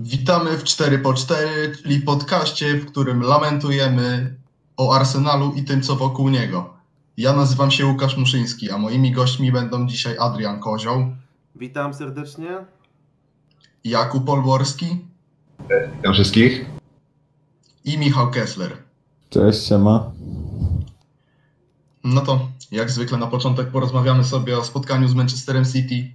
Witamy w 4 po 4 czyli podcaście, w którym lamentujemy o Arsenalu i tym, co wokół niego. Ja nazywam się Łukasz Muszyński, a moimi gośćmi będą dzisiaj Adrian Kozioł, Witam serdecznie. Jakub Olborski Witam wszystkich. i Michał Kessler. Cześć, siema. No to jak zwykle na początek porozmawiamy sobie o spotkaniu z Manchesterem City.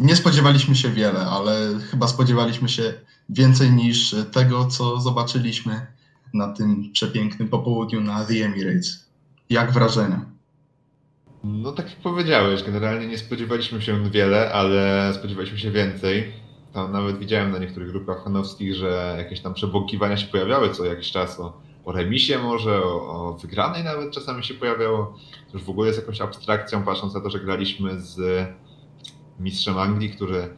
Nie spodziewaliśmy się wiele, ale chyba spodziewaliśmy się więcej niż tego, co zobaczyliśmy na tym przepięknym popołudniu na The Emirates. Jak wrażenia? No tak jak powiedziałeś, generalnie nie spodziewaliśmy się wiele, ale spodziewaliśmy się więcej. Tam nawet widziałem na niektórych grupach fanowskich, że jakieś tam przebąkiwania się pojawiały co jakiś czas o, o remisie może, o, o wygranej nawet czasami się pojawiało. To już w ogóle jest jakąś abstrakcją, patrząc na to, że graliśmy z mistrzem Anglii, który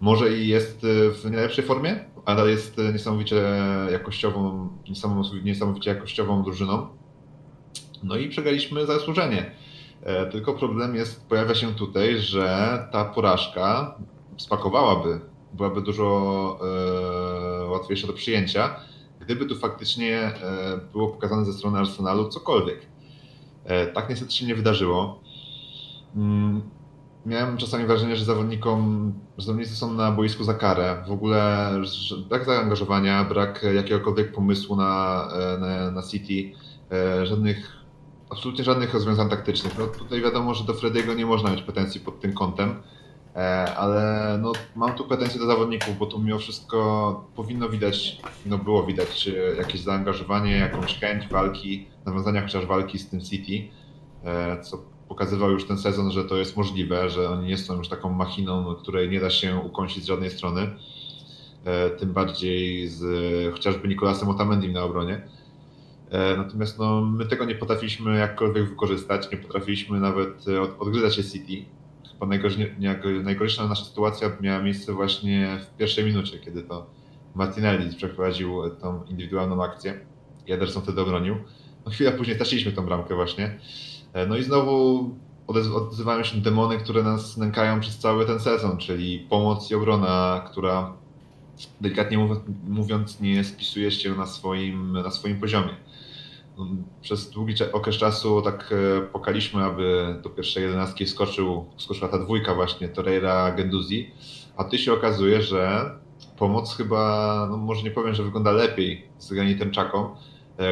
może i jest w najlepszej formie, ale jest niesamowicie jakościową, niesamowicie jakościową drużyną. No i przegraliśmy zasłużenie. E, Tylko problem jest, pojawia się tutaj, że ta porażka spakowałaby, byłaby dużo e, łatwiejsza do przyjęcia, gdyby tu faktycznie e, było pokazane ze strony Arsenalu cokolwiek. E, tak niestety się nie wydarzyło. Miałem czasami wrażenie, że zawodnikom, zawodnicy są na boisku za karę. W ogóle brak zaangażowania, brak jakiegokolwiek pomysłu na, e, na, na City, e, żadnych absolutnie żadnych rozwiązań taktycznych. No tutaj wiadomo, że do Frediego nie można mieć pretensji pod tym kątem, e, ale no, mam tu pretensje do zawodników, bo tu mimo wszystko powinno widać, no było widać jakieś zaangażowanie, jakąś chęć walki, nawiązania chociaż walki z tym City, co pokazywał już ten sezon, że to jest możliwe, że oni nie są już taką machiną, której nie da się ukąsić z żadnej strony, e, tym bardziej z chociażby Nikolasem Otamendim na obronie. E, Natomiast no, my tego nie potrafiliśmy jakkolwiek wykorzystać, nie potrafiliśmy nawet e, od, odgryzać się City. Chyba najgorsza nasza sytuacja miała miejsce właśnie w pierwszej minucie, kiedy to Martinelli przeprowadził tą indywidualną akcję. i Ederson wtedy obronił. No, chwilę później straciliśmy tą bramkę właśnie. E, No i znowu odzywają się demony, które nas nękają przez cały ten sezon, czyli pomoc i obrona, która delikatnie mówiąc, nie spisuje się na swoim, na swoim poziomie. Przez długi okres czasu tak e, pokaliśmy, aby do pierwszej jedenastki skoczył, skoczyła ta dwójka właśnie Torreira Genduzi, a tu się okazuje, że pomoc chyba, no może nie powiem, że wygląda lepiej z granitem Czaką,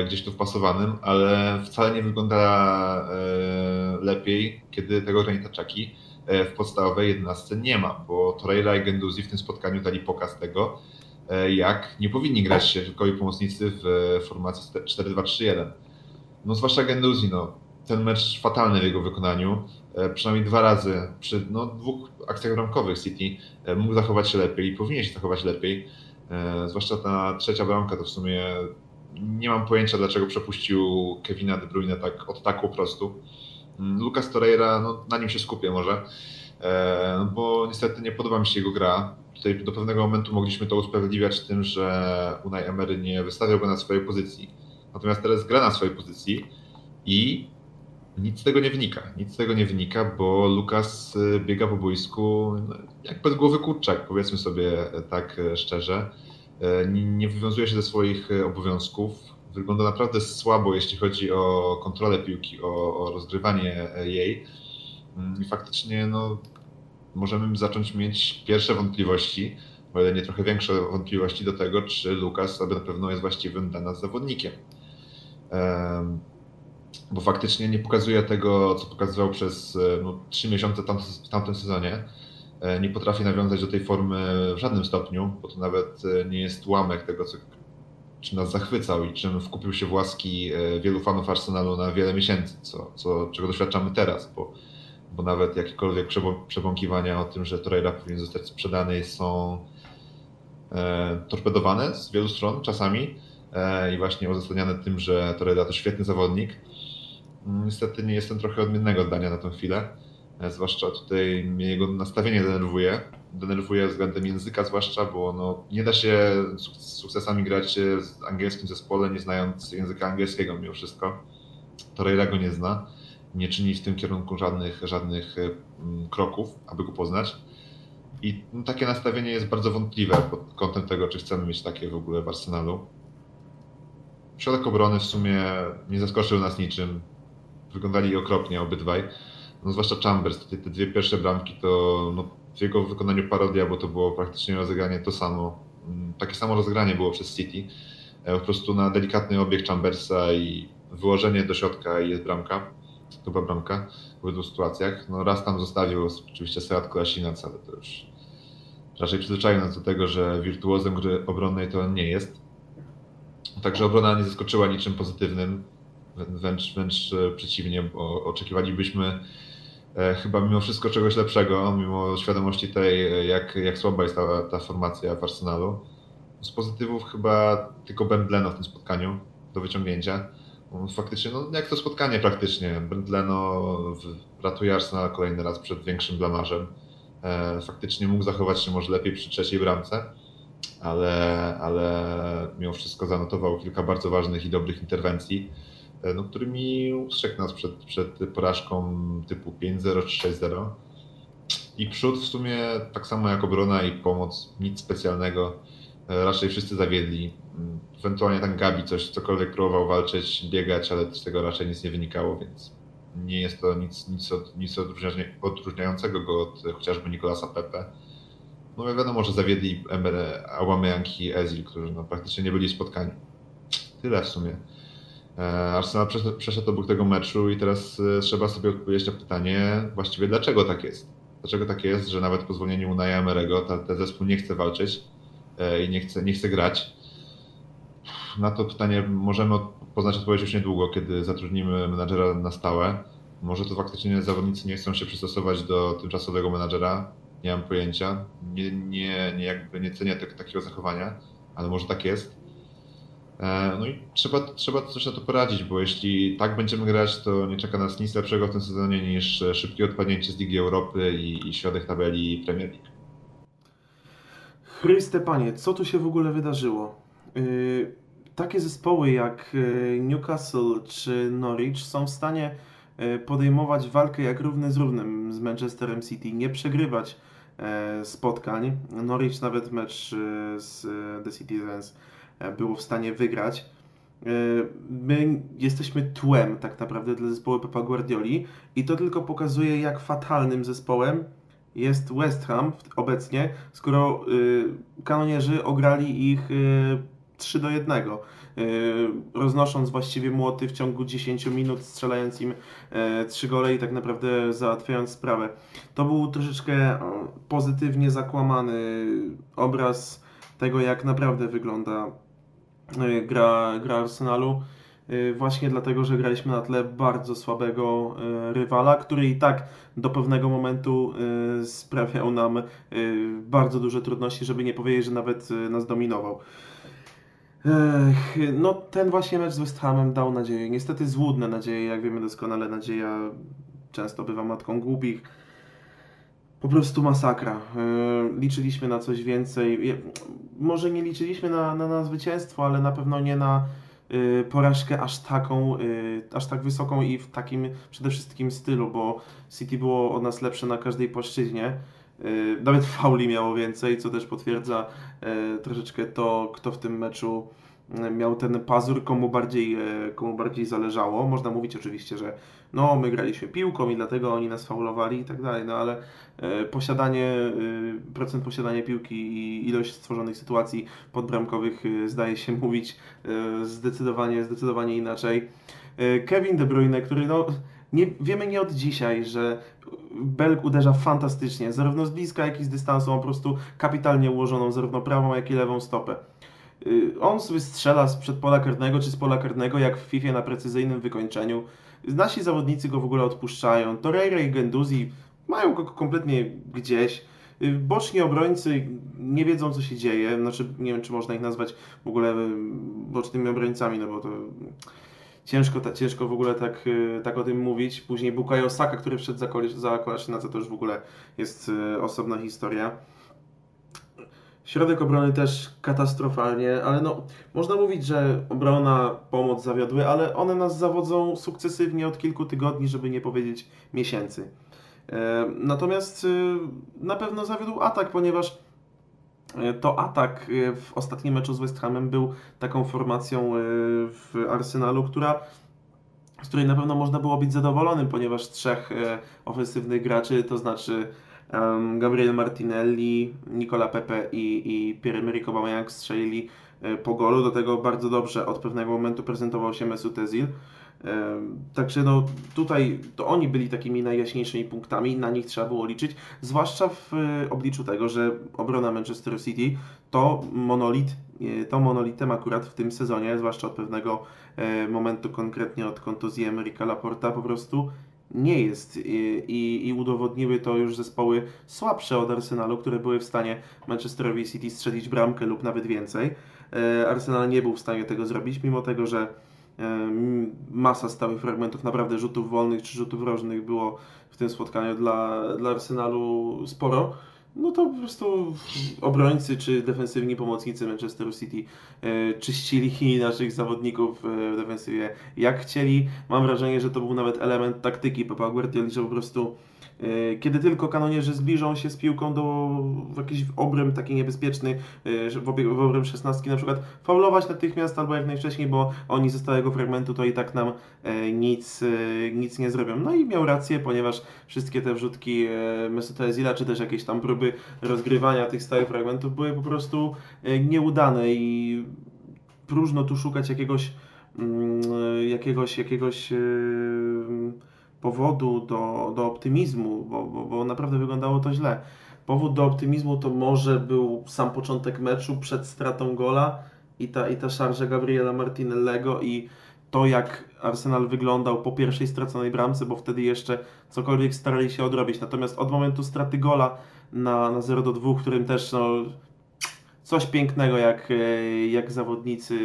gdzieś tu wpasowanym, ale wcale nie wygląda e, lepiej, kiedy tego granita Czaki e, w podstawowej jedenastce nie ma, bo Torreira i Genduzi w tym spotkaniu dali pokaz tego, e, jak nie powinni grać środkowi pomocnicy w formacji 4-2-3-1. No zwłaszcza Genduzi, no, ten mecz fatalny w jego wykonaniu. E, Przynajmniej dwa razy przy no, dwóch akcjach bramkowych City e, mógł zachować się lepiej i powinien się zachować lepiej. E, Zwłaszcza ta trzecia bramka to w sumie nie mam pojęcia dlaczego przepuścił Kevina De Bruyne tak od tak po prostu. Mm, Lucas Torreira, no, na nim się skupię może, e, bo niestety nie podoba mi się jego gra. Tutaj do pewnego momentu mogliśmy to usprawiedliwiać tym, że Unai Emery nie wystawiał go na swojej pozycji. Natomiast teraz gra na swojej pozycji i nic z tego nie wynika. Nic z tego nie wynika, bo Lukas y, biega po boisku no, jak bez głowy kurczak, powiedzmy sobie e, tak e, szczerze. E, Nie, wywiązuje się ze swoich e, obowiązków. Wygląda naprawdę słabo, jeśli chodzi o kontrolę piłki, o, o rozgrywanie e, jej. Mm, I faktycznie no, możemy zacząć mieć pierwsze wątpliwości, o ile nie trochę większe wątpliwości do tego, czy Lukas na pewno jest właściwym dla nas zawodnikiem. Em, Bo faktycznie nie pokazuje tego, co pokazywał przez no, 3 miesiące tam, w tamtym sezonie. E, Nie potrafi nawiązać do tej formy w żadnym stopniu, bo to nawet e, nie jest ułamek tego, co, czym nas zachwycał i czym wkupił się w łaski e, wielu fanów Arsenalu na wiele miesięcy, co, co, czego doświadczamy teraz, bo, bo nawet jakiekolwiek przebą- przebąkiwania o tym, że Torreira powinien zostać sprzedany są e, torpedowane z wielu stron czasami e, i właśnie uzasadniane tym, że Torreira to świetny zawodnik. Mm, Niestety nie jestem trochę odmiennego zdania na tę chwilę, zwłaszcza tutaj mnie jego nastawienie denerwuje. Denerwuje względem języka zwłaszcza, bo no, nie da się z sukcesami grać e, w angielskim zespole, nie znając języka angielskiego mimo wszystko. Torreira go nie zna, nie czyni w tym kierunku żadnych, żadnych e, kroków, aby go poznać. I no, takie nastawienie jest bardzo wątpliwe pod kątem tego, czy chcemy mieć takie w ogóle w Arsenalu. Środek obrony w sumie nie zaskoczył nas niczym. Wyglądali okropnie obydwaj. No, zwłaszcza Chambers, te, te dwie pierwsze bramki to no, w jego wykonaniu parodia, bo to było praktycznie rozegranie to samo. Mm, takie samo rozegranie było przez City. E, po prostu na delikatny obieg Chambersa i wyłożenie do środka i jest bramka. Była bramka w obydwu sytuacjach. No raz tam zostawił oczywiście Seat Kolasinac, ale to już raczej przyzwyczaił nas do tego, że wirtuozem gry obronnej to nie jest. Także obrona nie zaskoczyła niczym pozytywnym, wręcz, wręcz e, przeciwnie, bo oczekiwalibyśmy chyba mimo wszystko czegoś lepszego, mimo świadomości tej, e, jak, jak słaba jest ta, ta formacja w Arsenalu. Z pozytywów chyba tylko Ben Leno w tym spotkaniu do wyciągnięcia. Faktycznie, no jak to spotkanie praktycznie. Ben Leno ratuje Arsenal kolejny raz przed większym blamarzem. Faktycznie mógł zachować się może lepiej przy trzeciej bramce ale, ale mimo wszystko zanotował kilka bardzo ważnych i dobrych interwencji, e, no, którymi ustrzegł nas przed, przed porażką typu 5-0 czy 6-0. I przód w sumie tak samo jak obrona i pomoc, nic specjalnego. E, raczej wszyscy zawiedli. Mm, ewentualnie tam Gabi coś, cokolwiek próbował walczyć, biegać, ale z tego raczej nic nie wynikało, więc nie jest to nic, nic, od, nic odróżniającego go od chociażby Nikolasa Pepe no wiadomo, że zawiedli Aubameyang i Ezil, którzy no, praktycznie nie byli spotkani. Tyle w sumie. E, Arsenal przeszedł obok tego meczu i teraz e, trzeba sobie odpowiedzieć na pytanie właściwie dlaczego tak jest. Dlaczego tak jest, że nawet po zwolnieniu Unaja Emerego ten zespół nie chce walczyć e, i nie chce, nie chce grać. Na to pytanie możemy poznać odpowiedź już niedługo, kiedy zatrudnimy menadżera na stałe. Może to faktycznie zawodnicy nie chcą się przystosować do tymczasowego menadżera, nie mam pojęcia. Nie, nie, nie, jakby nie cenię tak, takiego zachowania, ale może tak jest. E, no i trzeba, trzeba coś na to poradzić, bo jeśli tak będziemy grać, to nie czeka nas nic lepszego w tym sezonie niż szybkie odpadnięcie z Ligi Europy i, i tabeli Premier League. Chryste Panie, co tu się w ogóle wydarzyło? Yy, takie zespoły jak Newcastle czy Norwich są w stanie podejmować walkę jak równy z równym z Manchesterem City, nie przegrywać E, spotkań. Norwich nawet mecz e, z e, The Citizens było w stanie wygrać. My jesteśmy tłem tak naprawdę dla zespołu Pepa Guardioli i to tylko pokazuje, jak fatalnym zespołem jest West Ham obecnie, skoro kanonierzy ograli ich 3 do 1. Y, roznosząc właściwie młoty w ciągu 10 minut, strzelając im 3 e, gole i tak naprawdę załatwiając sprawę. To był troszeczkę pozytywnie zakłamany obraz tego, jak naprawdę wygląda e, gra, gra Arsenalu. E, właśnie dlatego, że graliśmy na tle bardzo słabego rywala, który i tak do pewnego momentu sprawiał nam bardzo duże trudności, żeby nie powiedzieć, że nawet nas dominował. No ten właśnie mecz z West Hamem dał nadzieję. Niestety złudne nadzieje, jak wiemy doskonale, nadzieja często bywa matką głupich. Po prostu masakra. E, liczyliśmy na coś więcej. Może nie liczyliśmy na, na, na zwycięstwo, ale na pewno nie na e, porażkę aż taką, e, aż tak wysoką i w takim przede wszystkim stylu, bo City było od nas lepsze na każdej płaszczyźnie. Nawet fauli miało więcej, co też potwierdza troszeczkę to, kto w tym meczu miał ten pazur, komu bardziej, komu bardziej zależało. Można mówić oczywiście, że no my graliśmy piłką i dlatego oni nas faulowali i tak dalej, no ale posiadanie, procent posiadania piłki i ilość stworzonych sytuacji podbramkowych zdaje się mówić zdecydowanie, zdecydowanie inaczej. Kevin De Bruyne, który no nie, wiemy nie od dzisiaj, że Belg uderza fantastycznie, zarówno z bliska, jak i z dystansu, on po prostu kapitalnie ułożoną zarówno prawą, jak i lewą stopę. Y, on sobie strzela z przed pola karnego czy z pola karnego, jak w FIFA na precyzyjnym wykończeniu. Nasi zawodnicy go w ogóle odpuszczają. Torreira i Genduzi mają go kompletnie gdzieś. Y, boczni obrońcy nie wiedzą, co się dzieje. Znaczy, nie wiem, czy można ich nazwać w ogóle y, bocznymi obrońcami, no bo to ciężko, ta, ciężko w ogóle tak, tak o tym mówić. Później Bukayo Saka, który wszedł za, za Kolasinaca, to już w ogóle jest osobna historia. Środek obrony też katastrofalnie, ale no, można mówić, że obrona, pomoc zawiodły, ale one nas zawodzą sukcesywnie od kilku tygodni, żeby nie powiedzieć miesięcy. Natomiast na pewno zawiódł atak, ponieważ to atak w ostatnim meczu z West Hamem był taką formacją w Arsenalu, która z której na pewno można było być zadowolonym, ponieważ trzech ofensywnych graczy, to znaczy Gabriel Martinelli, Nicola Pepe i, i Pierre-Emerick Aubameyang strzelili e, po golu. Do tego bardzo dobrze od pewnego momentu prezentował się Mesut Özil. Także no, tutaj to oni byli takimi najjaśniejszymi punktami, na nich trzeba było liczyć, zwłaszcza w e, obliczu tego, że obrona Manchester City to monolit, e, to monolitem akurat w tym sezonie, zwłaszcza od pewnego momentu, konkretnie od kontuzji Emeryka Laporta, po prostu nie jest I, i, i, udowodniły to już zespoły słabsze od Arsenalu, które były w stanie Manchesterowi City strzelić bramkę lub nawet więcej. E, Arsenal nie był w stanie tego zrobić, mimo tego, że e, masa stałych fragmentów naprawdę rzutów wolnych czy rzutów rożnych było w tym spotkaniu dla, dla Arsenalu sporo no to po prostu obrońcy czy defensywni pomocnicy Manchester City e, czyścili naszych zawodników e, w defensywie jak chcieli. Mam wrażenie, że to był nawet element taktyki Pepa Guardioli, że po prostu kiedy tylko kanonierzy zbliżą się z piłką do jakiś obręb taki niebezpieczny, e, w obręb 16 na przykład, faulować natychmiast albo jak najwcześniej, bo oni ze stałego fragmentu to i tak nam e, nic, nic nie zrobią. No i miał rację, ponieważ wszystkie te wrzutki Mesuta Ezila, czy też jakieś tam próby rozgrywania tych stałych fragmentów były po prostu nieudane i próżno tu szukać jakiegoś mm, jakiegoś, jakiegoś powodu do, do optymizmu, bo, bo, bo naprawdę wyglądało to źle. Powód do optymizmu to może był sam początek meczu przed stratą gola i ta, i ta szarża Gabriela Martinellego i to, jak Arsenal wyglądał po pierwszej straconej bramce, bo wtedy jeszcze cokolwiek starali się odrobić. Natomiast od momentu straty gola na, na 0 do 2, w którym też no, coś pięknego, jak, jak zawodnicy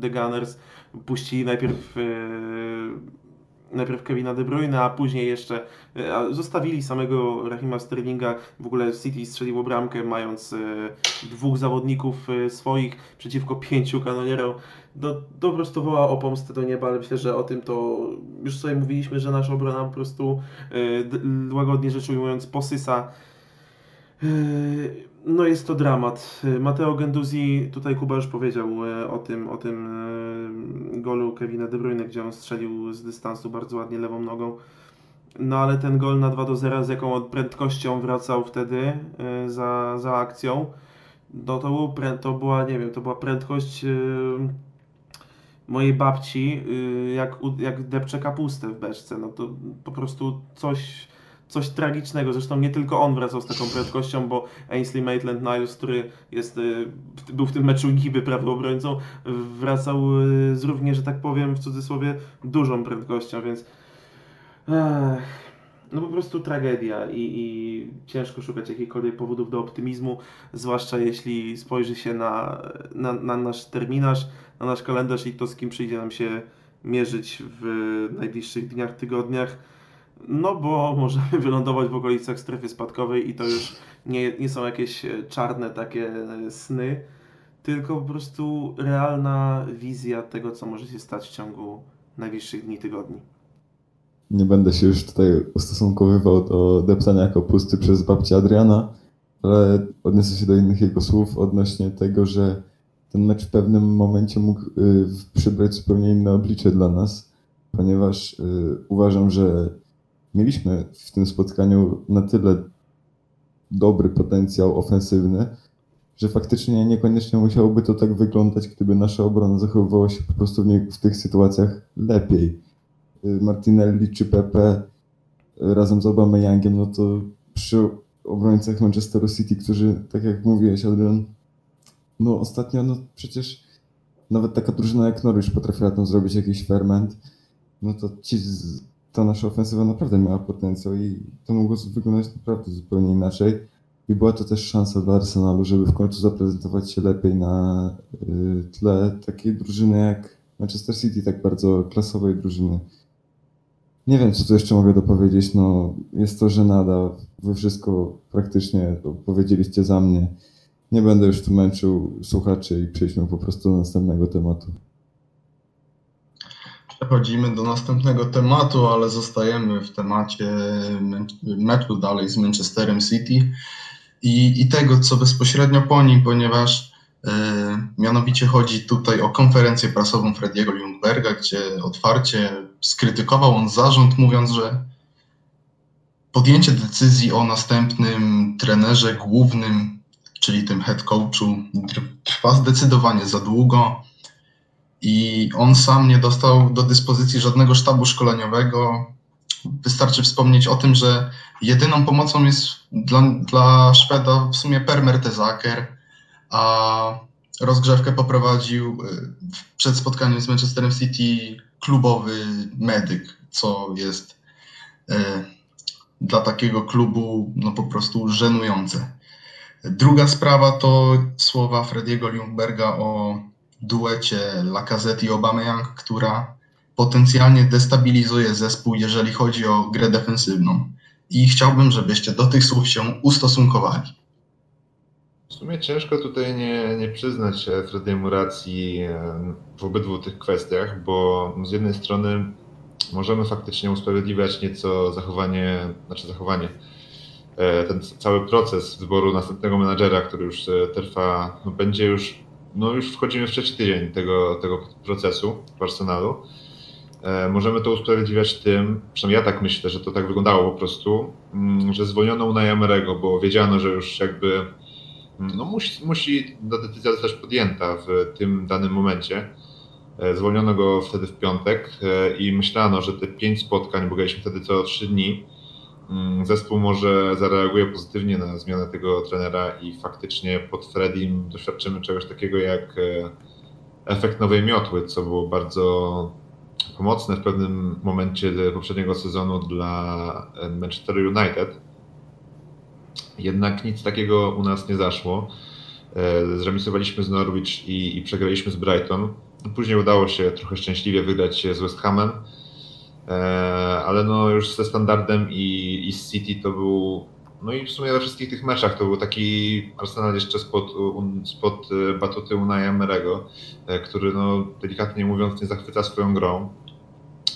The Gunners puścili najpierw e, najpierw Kevina De Bruyne, a później jeszcze e, zostawili samego Rahima Sterlinga. W ogóle City strzeliło bramkę, mając e, dwóch zawodników e, swoich przeciwko pięciu kanonierom. To, to po prostu woła o pomstę do nieba, ale myślę, że o tym to już sobie mówiliśmy, że nasza obrona po prostu łagodnie rzecz ujmując posysa no jest to dramat. Mateo Genduzi, tutaj Kuba już powiedział e, o tym, o tym e, golu Kevina De Bruyne, gdzie on strzelił z dystansu bardzo ładnie lewą nogą. No ale ten gol na 2 do 0, z jaką prędkością wracał wtedy e, za, za akcją, no to, był, to była, nie wiem, to była prędkość mojej babci, jak, jak depcze kapustę w beczce. No to po prostu coś coś tragicznego. Zresztą nie tylko on wracał z taką prędkością, bo Ainsley Maitland-Niles, który jest, y, był w tym meczu niby prawym obrońcą, wracał y, z równie, że tak powiem, w cudzysłowie, dużą prędkością, więc ech, no po prostu tragedia i, i ciężko szukać jakichkolwiek powodów do optymizmu, zwłaszcza jeśli spojrzy się na, na, na nasz terminarz, na nasz kalendarz i to, z kim przyjdzie nam się mierzyć w najbliższych dniach, tygodniach no bo możemy wylądować w okolicach strefy spadkowej i to już nie, nie są jakieś e, czarne takie e, sny, tylko po prostu realna wizja tego, co może się stać w ciągu najbliższych dni, tygodni. Nie będę się już tutaj ustosunkowywał do deptania kapusty przez babcię Adriana, ale odniosę się do innych jego słów odnośnie tego, że ten mecz w pewnym momencie mógł y, przybrać zupełnie inne oblicze dla nas, ponieważ uważam, że mieliśmy w tym spotkaniu na tyle dobry potencjał ofensywny, że faktycznie niekoniecznie musiałoby to tak wyglądać, gdyby nasza obrona zachowywała się po prostu w, nie, w tych sytuacjach lepiej. Y, Martinelli czy Pepe razem z Aubameyangiem, no to przy obrońcach Manchesteru City, którzy, tak jak mówiłeś Adrian, no ostatnio, no przecież nawet taka drużyna jak Norwich potrafiła tam zrobić jakiś ferment, no to ci z ta nasza ofensywa naprawdę miała potencjał i to mogło wyglądać naprawdę zupełnie inaczej. I była to też szansa dla Arsenalu, żeby w końcu zaprezentować się lepiej na y, tle takiej drużyny jak Manchester City, tak bardzo klasowej drużyny. Nie wiem, co tu jeszcze mogę dopowiedzieć. No, jest to żenada. Wy wszystko praktycznie powiedzieliście za mnie. Nie będę już tu męczył słuchaczy i przejdźmy po prostu do następnego tematu. Przechodzimy do następnego tematu, ale zostajemy w temacie meczu dalej z Manchesterem City i, i tego, co bezpośrednio po nim, ponieważ e, mianowicie chodzi tutaj o konferencję prasową Frediego Ljungberga, gdzie otwarcie skrytykował on zarząd, mówiąc, że podjęcie decyzji o następnym trenerze głównym, czyli tym head coachu, trwa zdecydowanie za długo i on sam nie dostał do dyspozycji żadnego sztabu szkoleniowego. Wystarczy wspomnieć o tym, że jedyną pomocą jest dla, dla Szweda w sumie Per Mertesacker, a rozgrzewkę poprowadził y, przed spotkaniem z Manchesterem City klubowy medyk, co jest y, dla takiego klubu no po prostu żenujące. Druga sprawa to słowa Frediego Ljungberga o duecie Lacazette i Aubameyang, która potencjalnie destabilizuje zespół, jeżeli chodzi o grę defensywną. I chciałbym, żebyście do tych słów się ustosunkowali. W sumie ciężko tutaj nie, nie przyznać Frediemu racji w obydwu tych kwestiach, bo z jednej strony możemy faktycznie usprawiedliwiać nieco zachowanie, znaczy zachowanie, e, ten cały proces wyboru następnego menadżera, który już e, trwa, no będzie już, no już wchodzimy w trzeci tydzień tego, tego procesu w Arsenalu. E, możemy to usprawiedliwiać tym, przynajmniej ja tak myślę, że to tak wyglądało po prostu, mm, że zwolniono Unai Emerego, bo wiedziano, że już jakby mm, no musi, musi ta decyzja zostać podjęta w tym danym momencie. E, zwolniono go wtedy w piątek e, i myślano, że te pięć spotkań, bo wtedy co trzy dni, zespół może zareaguje pozytywnie na zmianę tego trenera i faktycznie pod Fredim doświadczymy czegoś takiego jak e, efekt nowej miotły, co było bardzo pomocne w pewnym momencie poprzedniego sezonu dla Manchester United. Jednak nic takiego u nas nie zaszło. Zremisowaliśmy z Norwich i, i przegraliśmy z Brighton. Później udało się trochę szczęśliwie wygrać z West Hamem, e, ale no już ze standardem i, i z City to był, no i w sumie we wszystkich tych meczach to był taki Arsenal jeszcze spod, spod e, batuty Unai Emerego, e, który no delikatnie mówiąc nie zachwyca swoją grą.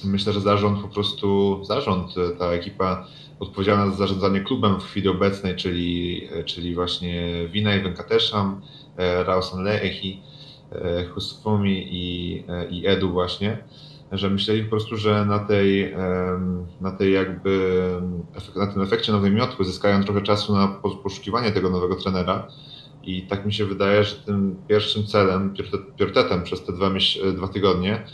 Myślę, że zarząd po prostu, zarząd, ta ekipa odpowiedzialna za zarządzanie klubem w chwili obecnej, czyli, czyli właśnie Vinay Venkatesham, Rausan Leehi, Husfumi i, i Edu właśnie, że myśleli po prostu, że na tej, na tej jakby, na tym efekcie nowej miotły zyskają trochę czasu na poszukiwanie tego nowego trenera i tak mi się wydaje, że tym pierwszym celem, priorytetem przez te dwa, dwa tygodnie,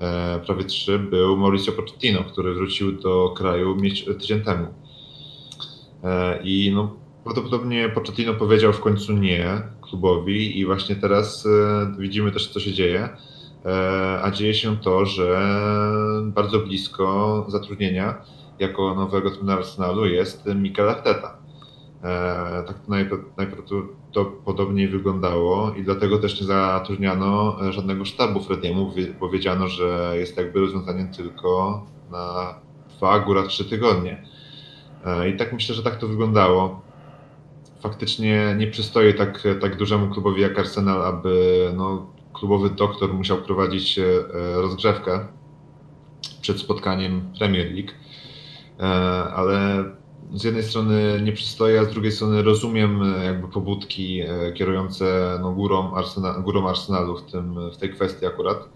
e, prawie trzy, był Mauricio Pochettino, który wrócił do kraju tydzień temu. E, I no, prawdopodobnie Pochettino powiedział w końcu nie, klubowi i właśnie teraz e, widzimy też, co się dzieje. E, a dzieje się to, że bardzo blisko zatrudnienia jako nowego trenera Arsenalu jest Mikel Arteta. E, tak to najprawdopodobniej wyglądało i dlatego też nie zatrudniano żadnego sztabu Frediemu, bo wiedziano, że jest jakby rozwiązaniem tylko na dwa, góra trzy tygodnie. I tak myślę, że tak to wyglądało faktycznie nie przystoi tak, tak dużemu klubowi jak Arsenal, aby no, klubowy doktor musiał prowadzić e, rozgrzewkę przed spotkaniem Premier League. E, ale z jednej strony nie przystoi, a z drugiej strony rozumiem e, jakby pobudki kierujące no, górą, Arsenal, górą Arsenalu w, tym, w tej kwestii akurat.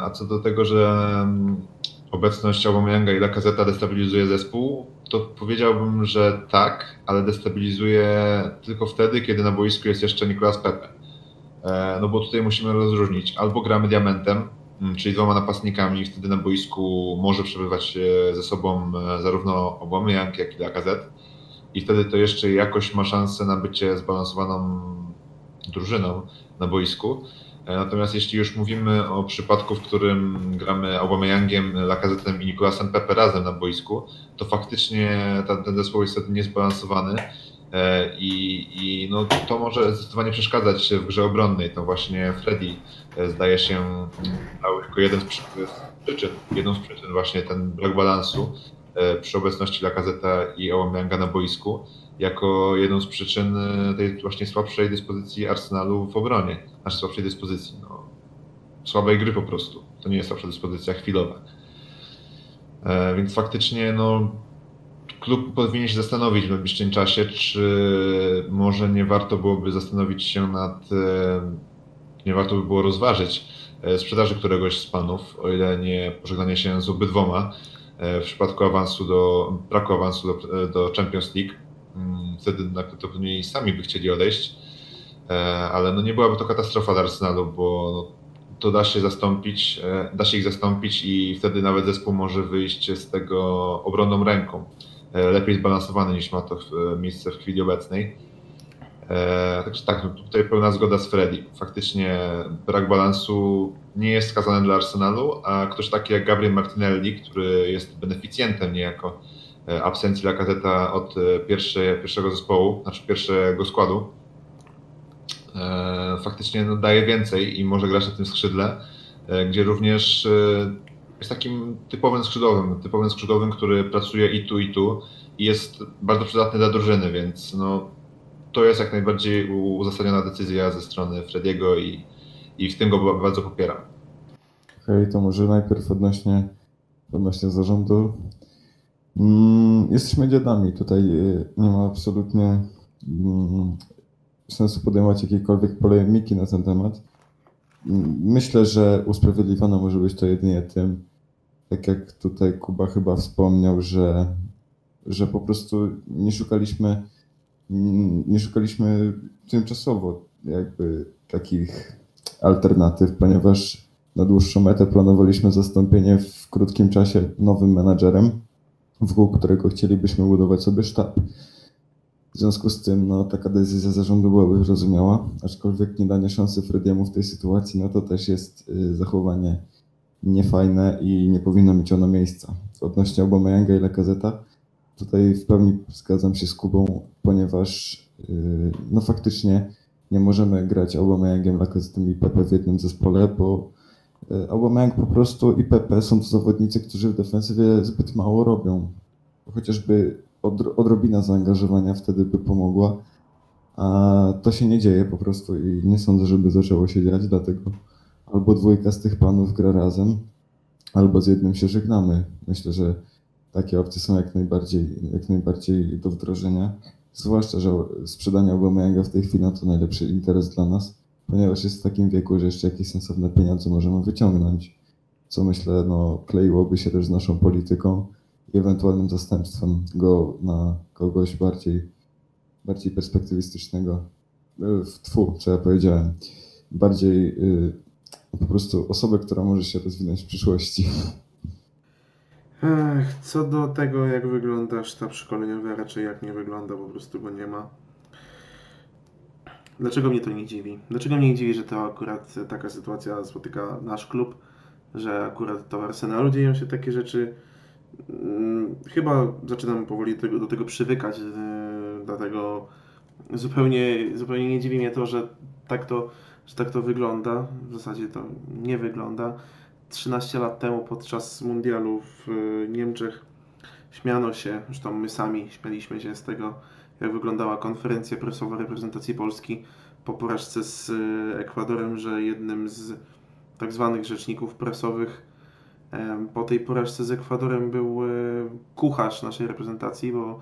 A co do tego, że mm, obecność Aubameyanga i Lacazette destabilizuje zespół, to powiedziałbym, że tak, ale destabilizuje tylko wtedy, kiedy na boisku jest jeszcze Nicolas Pepe. E, no bo tutaj musimy rozróżnić. Albo gramy diamentem, mm, czyli dwoma napastnikami, wtedy na boisku może przebywać ze sobą e, zarówno Aubameyang, jak i Lacazette i wtedy to jeszcze jakoś ma szansę na bycie zbalansowaną drużyną na boisku. E, natomiast jeśli już mówimy o przypadku, w którym gramy Aubameyangiem, Lacazette'em i Nicolasem Pepe razem na boisku, to faktycznie ten, ten zespół jest wtedy niezbalansowany e, i, i no, to może zdecydowanie przeszkadzać w grze obronnej. To właśnie Freddy e, zdaje się dał tylko jeden z przyczyn, jedną z przyczyn właśnie ten brak balansu przy obecności Lacazette i Aubameyanga na boisku jako jedną z przyczyn e, tej właśnie słabszej dyspozycji Arsenalu w obronie, znaczy słabszej dyspozycji, no, słabej gry po prostu. to nie jest to predyspozycja chwilowa. E, więc faktycznie no, klub powinien się zastanowić w najbliższym czasie, czy może nie warto byłoby zastanowić się nad, e, nie warto by było rozważyć e, sprzedaży któregoś z panów, o ile nie pożegnanie się z obydwoma w przypadku awansu do, braku awansu do, do Champions League. Mm, wtedy najprawdopodobniej sami by chcieli odejść, ale no nie byłaby to katastrofa dla Arsenalu, bo to da się zastąpić, da się ich zastąpić i wtedy nawet zespół może wyjść z tego obronną ręką. E, lepiej zbalansowany niż ma to e, miejsce w chwili obecnej. E, także tak, no tutaj pełna zgoda z Freddy. Faktycznie brak balansu nie jest skazany dla Arsenalu, a ktoś taki jak Gabriel Martinelli, który jest beneficjentem niejako absencji Lacazeta od pierwszej, pierwszego zespołu, znaczy pierwszego składu, faktycznie no, daje więcej i może grać na tym skrzydle, gdzie również jest takim typowym skrzydłowym, typowym skrzydłowym, który pracuje i tu, i tu i jest bardzo przydatny dla drużyny, więc no, to jest jak najbardziej uzasadniona decyzja ze strony Frediego i, i w tym go bardzo popieram. Okej, okay, to może najpierw odnośnie, odnośnie zarządu. Mm, jesteśmy dziadami, tutaj y, nie ma absolutnie mm, sensu podejmować jakiejkolwiek polemiki na ten temat. Mm, myślę, że usprawiedliwione może być to jedynie tym, tak jak tutaj Kuba chyba wspomniał, że, że po prostu nie szukaliśmy, nie szukaliśmy tymczasowo jakby takich alternatyw, ponieważ na dłuższą metę planowaliśmy zastąpienie w krótkim czasie nowym menadżerem, wokół którego chcielibyśmy budować sobie sztab. W związku z tym no, taka decyzja zarządu byłaby zrozumiała, aczkolwiek nie danie szansy Frediemu w tej sytuacji, no to też jest y, zachowanie niefajne i nie powinno mieć ono miejsca. Odnośnie Aubameyanga i Lacazeta, tutaj w pełni zgadzam się z Kubą, ponieważ yy, no faktycznie nie możemy grać Aubameyangiem, Lacazetem i Pepe w jednym zespole, bo Aubameyang po prostu i Pepe są to zawodnicy, którzy w defensywie zbyt mało robią. Chociażby odrobina zaangażowania wtedy by pomogła, a to się nie dzieje po prostu i nie sądzę, żeby zaczęło się dziać, dlatego albo dwójka z tych panów gra razem, albo z jednym się żegnamy. Myślę, że takie opcje są jak najbardziej, jak najbardziej do wdrożenia. Zwłaszcza, że sprzedanie Aubameyanga w tej chwili to najlepszy interes dla nas, ponieważ jest w takim wieku, że jeszcze jakieś sensowne pieniądze możemy wyciągnąć, co myślę no, kleiłoby się też z naszą polityką i ewentualnym zastępstwem go na kogoś bardziej, bardziej perspektywistycznego. E, w tfu, co ja powiedziałem. Bardziej y, po prostu osobę, która może się rozwinąć w przyszłości. Ech, co do tego, jak wygląda sztab szkoleniowy, raczej jak nie wygląda, po prostu go nie ma. Dlaczego mnie to nie dziwi? Dlaczego mnie nie dziwi, że to akurat taka sytuacja spotyka nasz klub, że akurat to w Arsenalu dzieją się takie rzeczy? Hmm, chyba zaczynam powoli do tego, do tego przywykać, yy, dlatego zupełnie, zupełnie nie dziwi mnie to, że tak to że tak to wygląda. W zasadzie to nie wygląda. 13 lat temu podczas mundialu w e, Niemczech śmiano się, zresztą my sami śmialiśmy się z tego, jak wyglądała konferencja prasowa reprezentacji Polski po porażce z e, Ekwadorem, że jednym z tak zwanych rzeczników prasowych po tej porażce z Ekwadorem był e, kucharz naszej reprezentacji, bo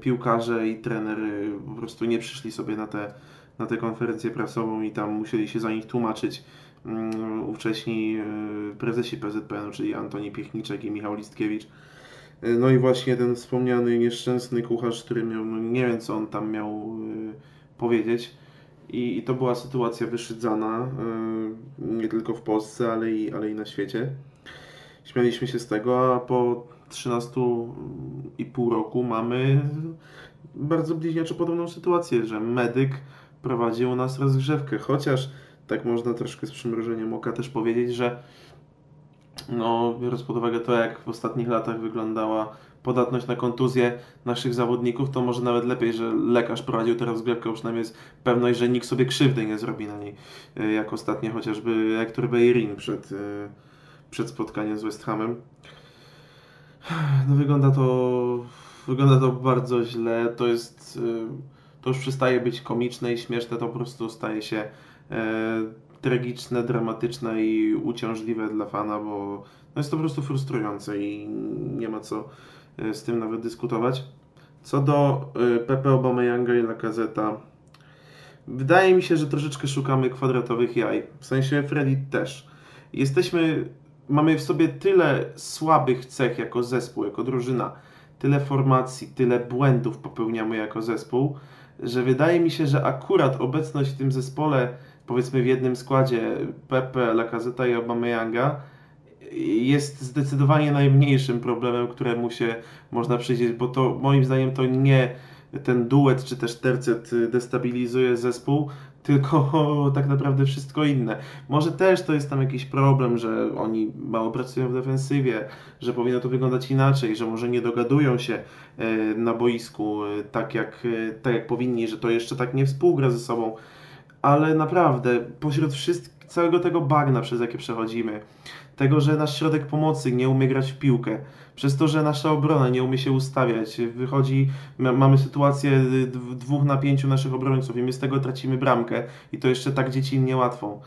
piłkarze i trener po prostu nie przyszli sobie na te na tę konferencję prasową i tam musieli się za nich tłumaczyć um, ówcześni y, prezesi PZPN, czyli Antoni Piechniczek i Michał Listkiewicz. Y, no i właśnie ten wspomniany nieszczęsny kucharz, który miał, no nie wiem co on tam miał y, powiedzieć. I, I, to była sytuacja wyszydzana nie tylko w Polsce, ale i, ale i na świecie. Śmialiśmy się z tego, a po 13,5 roku mamy bardzo bliźniaczo podobną sytuację, że medyk prowadzi u nas rozgrzewkę, chociaż tak można troszkę z przymrużeniem oka też powiedzieć, że no, biorąc pod uwagę to, jak w ostatnich latach wyglądała podatność na kontuzję naszych zawodników, to może nawet lepiej, że lekarz prowadził tę rozgrzewkę, przynajmniej jest pewność, że nikt sobie krzywdy nie zrobi na niej, e, jak ostatnio chociażby Hector Beirin przed, e, przed spotkaniem z West Hamem. No wygląda to, wygląda to bardzo źle, to jest e, to już przestaje być komiczne i śmieszne, to po prostu staje się e, tragiczne, dramatyczne i uciążliwe dla fana, bo no jest to po prostu frustrujące i nie ma co e, z tym nawet dyskutować. Co do e, Pepe Obameyanga i Lacazeta, wydaje mi się, że troszeczkę szukamy kwadratowych jaj. W sensie Freddy też. Jesteśmy, mamy w sobie tyle słabych cech jako zespół, jako drużyna, tyle formacji, tyle błędów popełniamy jako zespół, że wydaje mi się, że akurat obecność w tym zespole, powiedzmy w jednym składzie Pepe, Lacazeta i Obameyanga jest zdecydowanie najmniejszym problemem, któremu się można przyjrzeć, bo to moim zdaniem to nie ten duet czy też tercet destabilizuje zespół, tylko tak naprawdę wszystko inne. Może też to jest tam jakiś problem, że oni mało pracują w defensywie, że powinno to wyglądać inaczej, że może nie dogadują się e, na boisku e, tak jak, e, tak jak powinni, że to jeszcze tak nie współgra ze sobą. Ale naprawdę, pośród wszystkich, całego tego bagna, przez jakie przechodzimy, tego, że nasz środek pomocy nie umie grać w piłkę, przez to, że nasza obrona nie umie się ustawiać, wychodzi, mamy sytuację dwóch na pięciu naszych obrońców i my z tego tracimy bramkę. I to jeszcze tak dziecinnie łatwą.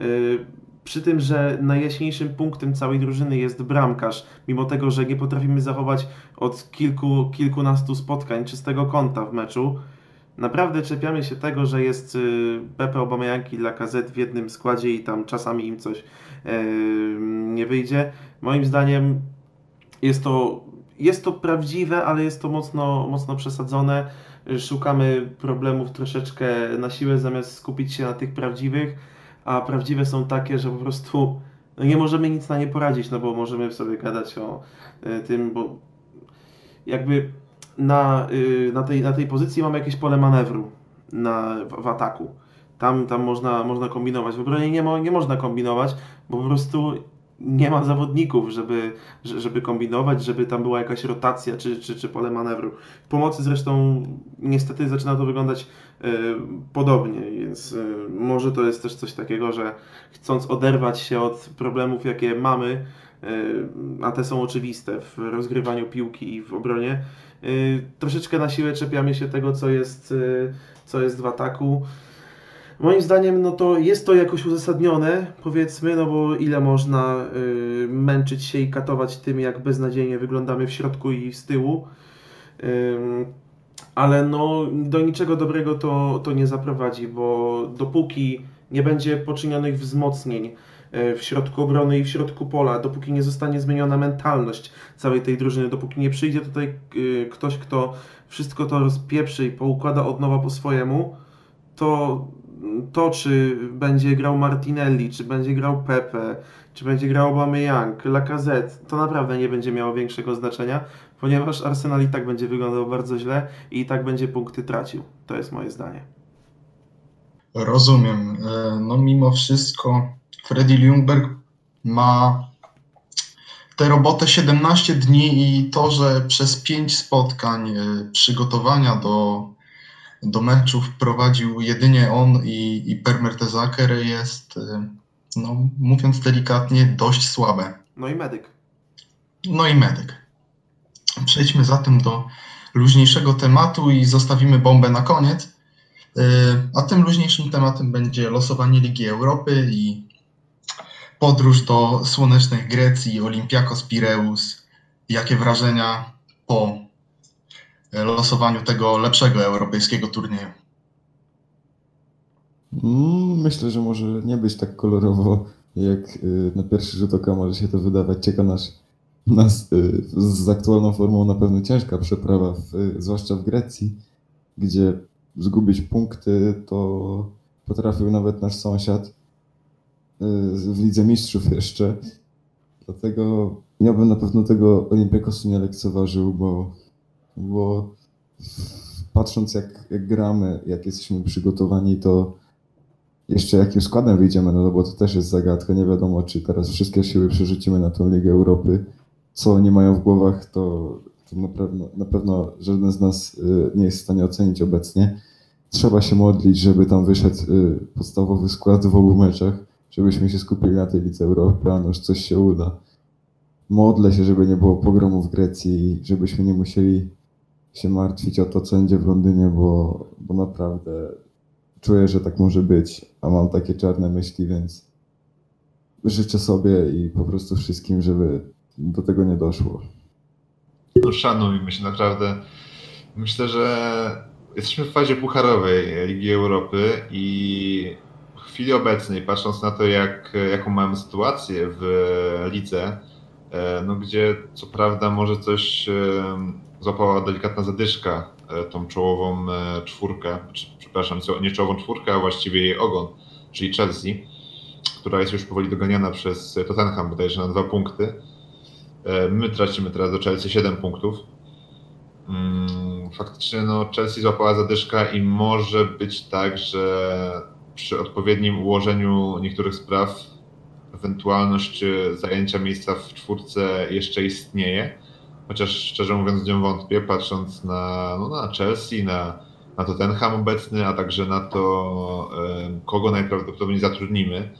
Y, przy tym, że najjaśniejszym punktem całej drużyny jest bramkarz, mimo tego, że nie potrafimy zachować od kilku, kilkunastu spotkań czystego kąta w meczu, naprawdę czepiamy się tego, że jest y, Pepe Obameyanki dla KZ w jednym składzie i tam czasami im coś nie wyjdzie. Moim zdaniem jest to, jest to prawdziwe, ale jest to mocno, mocno przesadzone. Szukamy problemów troszeczkę na siłę, zamiast skupić się na tych prawdziwych, a prawdziwe są takie, że po prostu no nie możemy nic na nie poradzić, no bo możemy sobie gadać o e, tym, bo jakby na, y, na, tej, na tej pozycji mamy jakieś pole manewru na, w, w ataku. Tam, tam można, można kombinować. W obronie nie, mo, nie można kombinować, bo po prostu nie ma zawodników, żeby, żeby kombinować, żeby tam była jakaś rotacja czy, czy, czy pole manewru. W pomocy zresztą niestety zaczyna to wyglądać y, podobnie, więc y, może to jest też coś takiego, że chcąc oderwać się od problemów, jakie mamy, y, a te są oczywiste w rozgrywaniu piłki i w obronie, troszeczkę na siłę czepiamy się tego, co jest, co jest w ataku. Moim zdaniem, no to jest to jakoś uzasadnione, powiedzmy, no bo ile można y, męczyć się i katować tym, jak beznadziejnie wyglądamy w środku i z tyłu. Y, ale no, do niczego dobrego to, to nie zaprowadzi, bo dopóki nie będzie poczynionych wzmocnień y, w środku obrony i w środku pola, dopóki nie zostanie zmieniona mentalność całej tej drużyny, dopóki nie przyjdzie tutaj y, ktoś, kto wszystko to rozpieprzy i poukłada od nowa po swojemu, to to, czy będzie grał Martinelli, czy będzie grał Pepe, czy będzie grał Aubameyang, Lacazette, to naprawdę nie będzie miało większego znaczenia, ponieważ Arsenal i tak będzie wyglądał bardzo źle i i tak będzie punkty tracił. To jest moje zdanie. Rozumiem. E, no mimo wszystko Freddy Ljungberg ma tę robotę 17 dni i to, że przez 5 spotkań e, przygotowania do do meczów prowadził jedynie on i, i Per Mertesacker jest, y, no, mówiąc delikatnie, dość słabe. No i medyk. No i medyk. Przejdźmy zatem do luźniejszego tematu i zostawimy bombę na koniec. Y, a tym luźniejszym tematem będzie losowanie Ligi Europy i podróż do słonecznej Grecji, Olympiakos Pireus. Jakie wrażenia po losowaniu tego lepszego europejskiego turnieju? Mm, myślę, że może nie być tak kolorowo, jak y, na pierwszy rzut oka może się to wydawać. Czeka nas, nas y, z aktualną formą na pewno ciężka przeprawa, w, zwłaszcza w Grecji, gdzie zgubić punkty to potrafił nawet nasz sąsiad y, w Lidze Mistrzów jeszcze. Dlatego ja bym na pewno tego Olimpiakosu nie lekceważył, bo bo patrząc jak, jak gramy, jak jesteśmy przygotowani, to jeszcze jakim składem wyjdziemy, no bo to też jest zagadka. Nie wiadomo, czy teraz wszystkie siły przerzucimy na tą Ligę Europy. Co oni mają w głowach, to, to na, pewno, na pewno żaden z nas y, nie jest w stanie ocenić obecnie. Trzeba się modlić, żeby tam wyszedł y, podstawowy skład w obu meczach, żebyśmy się skupili na tej Lidze Europy, a noż coś się uda. Modlę się, żeby nie było pogromu w Grecji żebyśmy nie musieli się martwić o to, co będzie w Londynie, bo, bo naprawdę czuję, że tak może być, a mam takie czarne myśli, więc życzę sobie i po prostu wszystkim, żeby do tego nie doszło. No, szanujmy się naprawdę. Myślę, że jesteśmy w fazie pucharowej Ligi Europy i w chwili obecnej, patrząc na to, jak, jaką mamy sytuację w lidze, e, no gdzie co prawda może coś złapała delikatna zadyszka e, tą czołową czwórkę, przepraszam, nie czołową czwórkę, a właściwie jej ogon, czyli Chelsea, która jest już powoli doganiana przez Tottenham bodajże na dwa punkty. My tracimy teraz do Chelsea 7 punktów. Mm, faktycznie no, Chelsea złapała zadyszka i może być tak, że przy odpowiednim ułożeniu niektórych spraw ewentualność e, zajęcia miejsca w czwórce jeszcze istnieje. Chociaż szczerze mówiąc nią wątpię, patrząc na, no, na Chelsea, na, na Tottenham obecny, a także na to, kogo najprawdopodobniej zatrudnimy.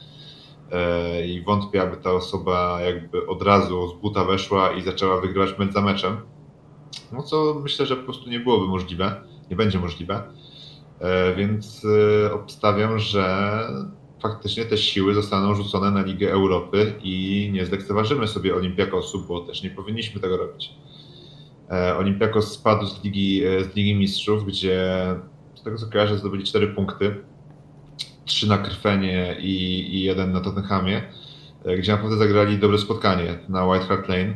E, I wątpię, aby ta osoba jakby od razu z buta weszła i zaczęła wygrywać mecz za meczem. No co myślę, że po prostu nie byłoby możliwe, nie będzie możliwe. E, więc e, obstawiam, że faktycznie te siły zostaną rzucone na Ligę Europy i nie zlekceważymy sobie Olimpiakosu, bo też nie powinniśmy tego robić. E, Olimpiakos spadł z Ligi, z Ligi Mistrzów, gdzie z tego co kojarzę zdobyli 4 punkty, 3 na Krfenie i, i jeden na Tottenhamie, gdzie naprawdę zagrali dobre spotkanie na White Hart Lane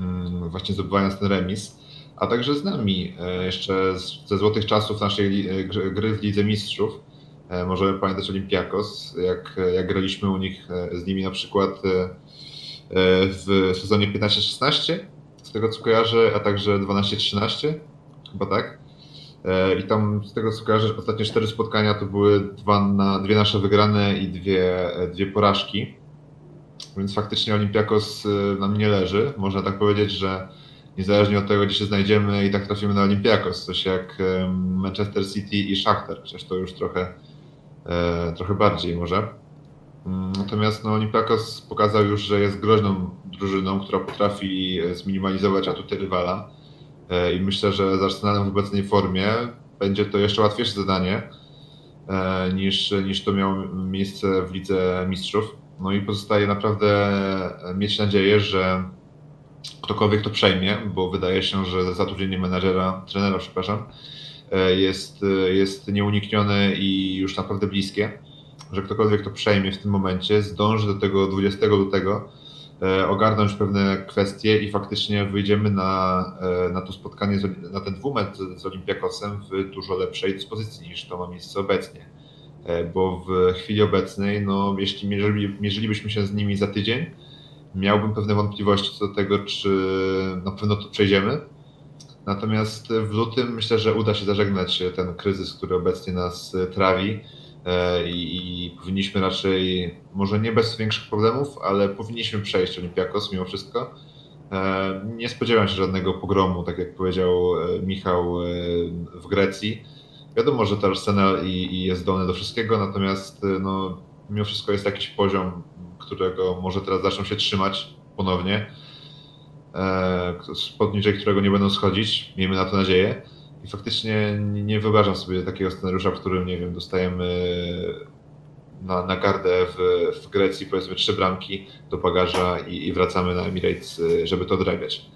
Mm, właśnie zdobywając ten remis, a także z nami e, jeszcze ze złotych czasów naszej e, gry w Lidze Mistrzów. E, możemy pamiętać Olympiakos, jak, jak graliśmy u nich z nimi na przykład w sezonie 15-16, z tego co kojarzę, a także 12-13, chyba tak. I tam z tego co kojarzę, ostatnie cztery spotkania to były dwa na, dwie nasze wygrane i dwie, dwie porażki. Więc faktycznie Olympiakos y, nam nie leży. Można tak powiedzieć, że niezależnie od tego, gdzie się znajdziemy, i tak trafimy na Olympiakos. Coś jak Manchester City i Shakhtar, chociaż to już trochę, e, trochę bardziej może. Mm, natomiast no, Olympiakos pokazał już, że jest groźną drużyną, która potrafi e, zminimalizować atuty rywala. E, I myślę, że z Arsenalem w obecnej formie będzie to jeszcze łatwiejsze zadanie niż, niż to miało miejsce w Lidze Mistrzów. No i pozostaje naprawdę mieć nadzieję, że ktokolwiek to przejmie, bo wydaje się, że zatrudnienie menadżera, trenera, przepraszam, jest, jest nieuniknione i już naprawdę bliskie, że ktokolwiek to przejmie w tym momencie, zdąży do tego 20 lutego e, ogarnąć pewne kwestie i faktycznie wyjdziemy na, e, na to spotkanie, na ten dwumet z Olimpiakosem w dużo lepszej dyspozycji niż to ma miejsce obecnie. E, bo w chwili obecnej, no, jeśli mierzyli, mierzylibyśmy się z nimi za tydzień, miałbym pewne wątpliwości co do tego, czy na pewno to przejdziemy. Natomiast w lutym myślę, że uda się zażegnać ten kryzys, który obecnie nas trawi e, i, powinniśmy raczej, może nie bez większych problemów, ale powinniśmy przejść Olimpiakos mimo wszystko. E, nie spodziewam się żadnego pogromu, tak jak powiedział Michał w Grecji Wiadomo, że to Arsenal i, i jest zdolny do wszystkiego, natomiast no, mimo wszystko jest jakiś poziom, którego może teraz zaczną się trzymać ponownie, e, poniżej którego nie będą schodzić, miejmy na to nadzieję. I faktycznie nie wyobrażam sobie takiego scenariusza, w którym, nie wiem, dostajemy na, na gardę w, w Grecji powiedzmy trzy bramki do bagaża i, i wracamy na Emirates, y, żeby to odrabiać.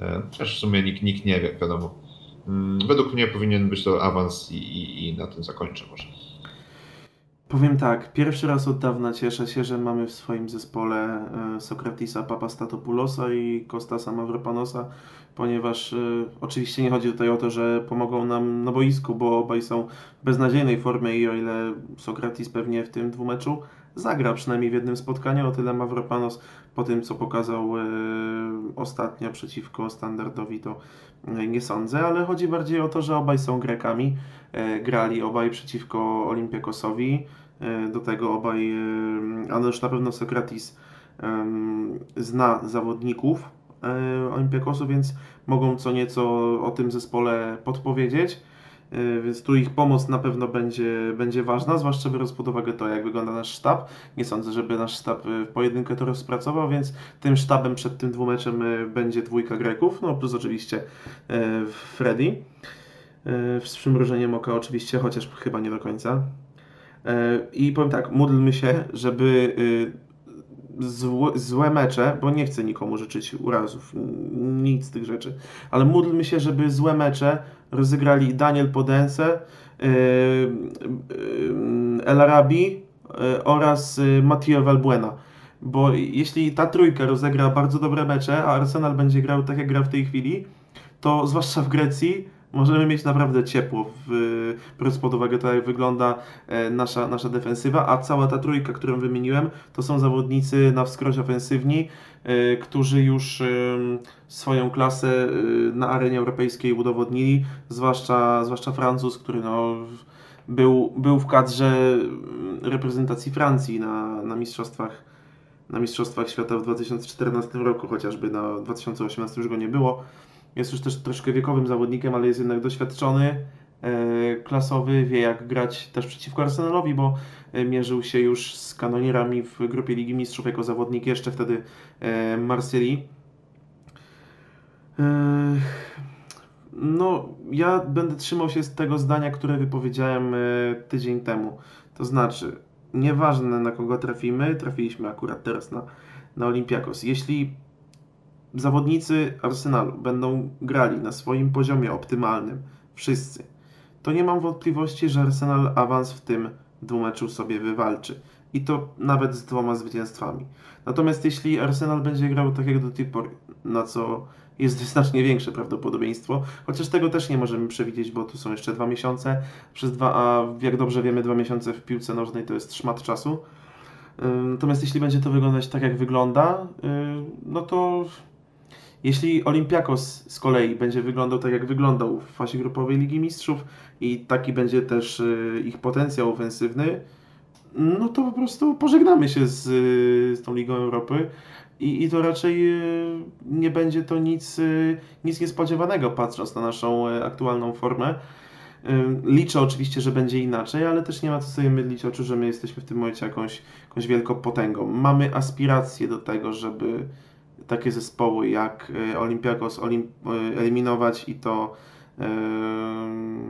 E, też w sumie nikt, nikt nie wie, wiadomo. Mm, według mnie powinien być to awans i, i, i na tym zakończę może. Powiem tak, pierwszy raz od dawna cieszę się, że mamy w swoim zespole e, Sokratisa Papastatopoulosa i Kostasa Mavropanosa, ponieważ y, oczywiście nie chodzi tutaj o to, że pomogą nam na boisku, bo obaj są w beznadziejnej formie i o ile Sokratis pewnie w tym dwumeczu zagra przynajmniej w jednym spotkaniu, o tyle Mavropanos po tym, co pokazał y, ostatnio przeciwko Standardowi, to nie sądzę, ale chodzi bardziej o to, że obaj są Grekami. E, grali obaj przeciwko Olimpiakosowi. E, do tego obaj, e, ale już na pewno Sokratis zna zawodników Olimpiakosu, więc mogą co nieco o tym zespole podpowiedzieć. Y, więc tu ich pomoc na pewno będzie, będzie ważna, zwłaszcza biorąc pod uwagę to, jak wygląda nasz sztab. Nie sądzę, żeby nasz sztab y, w pojedynkę to rozpracował, więc tym sztabem przed tym dwumeczem y, będzie dwójka Greków, no plus oczywiście Freddy. z przymrużeniem oka oczywiście, chociaż chyba nie do końca. I powiem tak, módlmy się, żeby złe, mecze, bo nie chcę nikomu życzyć urazów, nic z tych rzeczy, ale módlmy się, żeby złe mecze rozegrali Daniel Podense, yy, yy, El Arabi yy, oraz Matteo Valbuena. Bo jeśli ta trójka rozegra bardzo dobre mecze, a Arsenal będzie grał tak jak gra w tej chwili, to zwłaszcza w Grecji możemy mieć naprawdę ciepło, w, biorąc pod uwagę to, jak wygląda e, nasza, nasza defensywa, a cała ta trójka, którą wymieniłem, to są zawodnicy na wskroś ofensywni, e, którzy już e, swoją klasę na arenie europejskiej udowodnili, zwłaszcza, zwłaszcza Francuz, który no, był, był w kadrze reprezentacji Francji na, na mistrzostwach na Mistrzostwach Świata w 2014 roku, chociażby na 2018 już go nie było. Jest już też troszkę wiekowym zawodnikiem, ale jest jednak doświadczony, e, klasowy, wie jak grać też przeciwko Arsenalowi, bo e, mierzył się już z kanonierami w grupie Ligi Mistrzów jako zawodnik jeszcze wtedy e, Marsylii. No, ja będę trzymał się z tego zdania, które wypowiedziałem tydzień temu. To znaczy, nieważne na kogo trafimy, trafiliśmy akurat teraz na, na Olympiakos. Jeśli zawodnicy Arsenalu będą grali na swoim poziomie optymalnym, wszyscy, to nie mam wątpliwości, że Arsenal awans w tym dwumeczu sobie wywalczy. I to nawet z dwoma zwycięstwami. Natomiast jeśli Arsenal będzie grał tak jak do tej pory, na co jest znacznie większe prawdopodobieństwo, chociaż tego też nie możemy przewidzieć, bo tu są jeszcze dwa miesiące, przez dwa, a jak dobrze wiemy, dwa miesiące w piłce nożnej to jest szmat czasu. Natomiast jeśli będzie to wyglądać tak, jak wygląda, no to jeśli Olympiakos z kolei będzie wyglądał tak, jak wyglądał w fazie grupowej Ligi Mistrzów i taki będzie też y, ich potencjał ofensywny, no to po prostu pożegnamy się z, z tą Ligą Europy i, i to raczej y, nie będzie to nic, y, nic niespodziewanego, patrząc na naszą aktualną formę. Liczę oczywiście, że będzie inaczej, ale też nie ma co sobie mydlić oczu, że my jesteśmy w tym momencie jakąś, jakąś wielką potęgą. Mamy aspiracje do tego, żeby takie zespoły jak e, Olympiakos olim, e, eliminować i to e,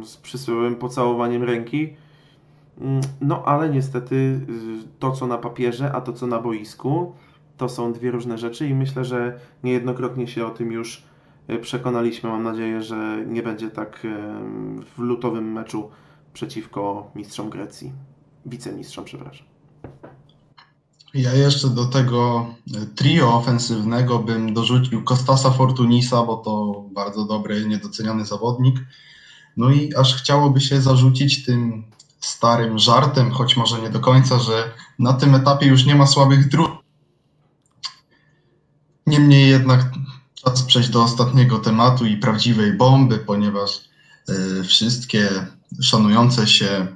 z przysłowiowym pocałowaniem ręki. Mm, no ale niestety to co na papierze, a to co na boisku, to są dwie różne rzeczy i myślę, że niejednokrotnie się o tym już przekonaliśmy. Mam nadzieję, że nie będzie tak w lutowym meczu przeciwko mistrzom Grecji, wicemistrzom, przepraszam. Ja jeszcze do tego trio ofensywnego bym dorzucił Kostasa Fortunisa, bo to bardzo dobry, niedoceniany zawodnik. No i aż chciałoby się zarzucić tym starym żartem, choć może nie do końca, że na tym etapie już nie ma słabych dróg. Niemniej jednak czas przejść do ostatniego tematu i prawdziwej bomby, ponieważ y, wszystkie szanujące się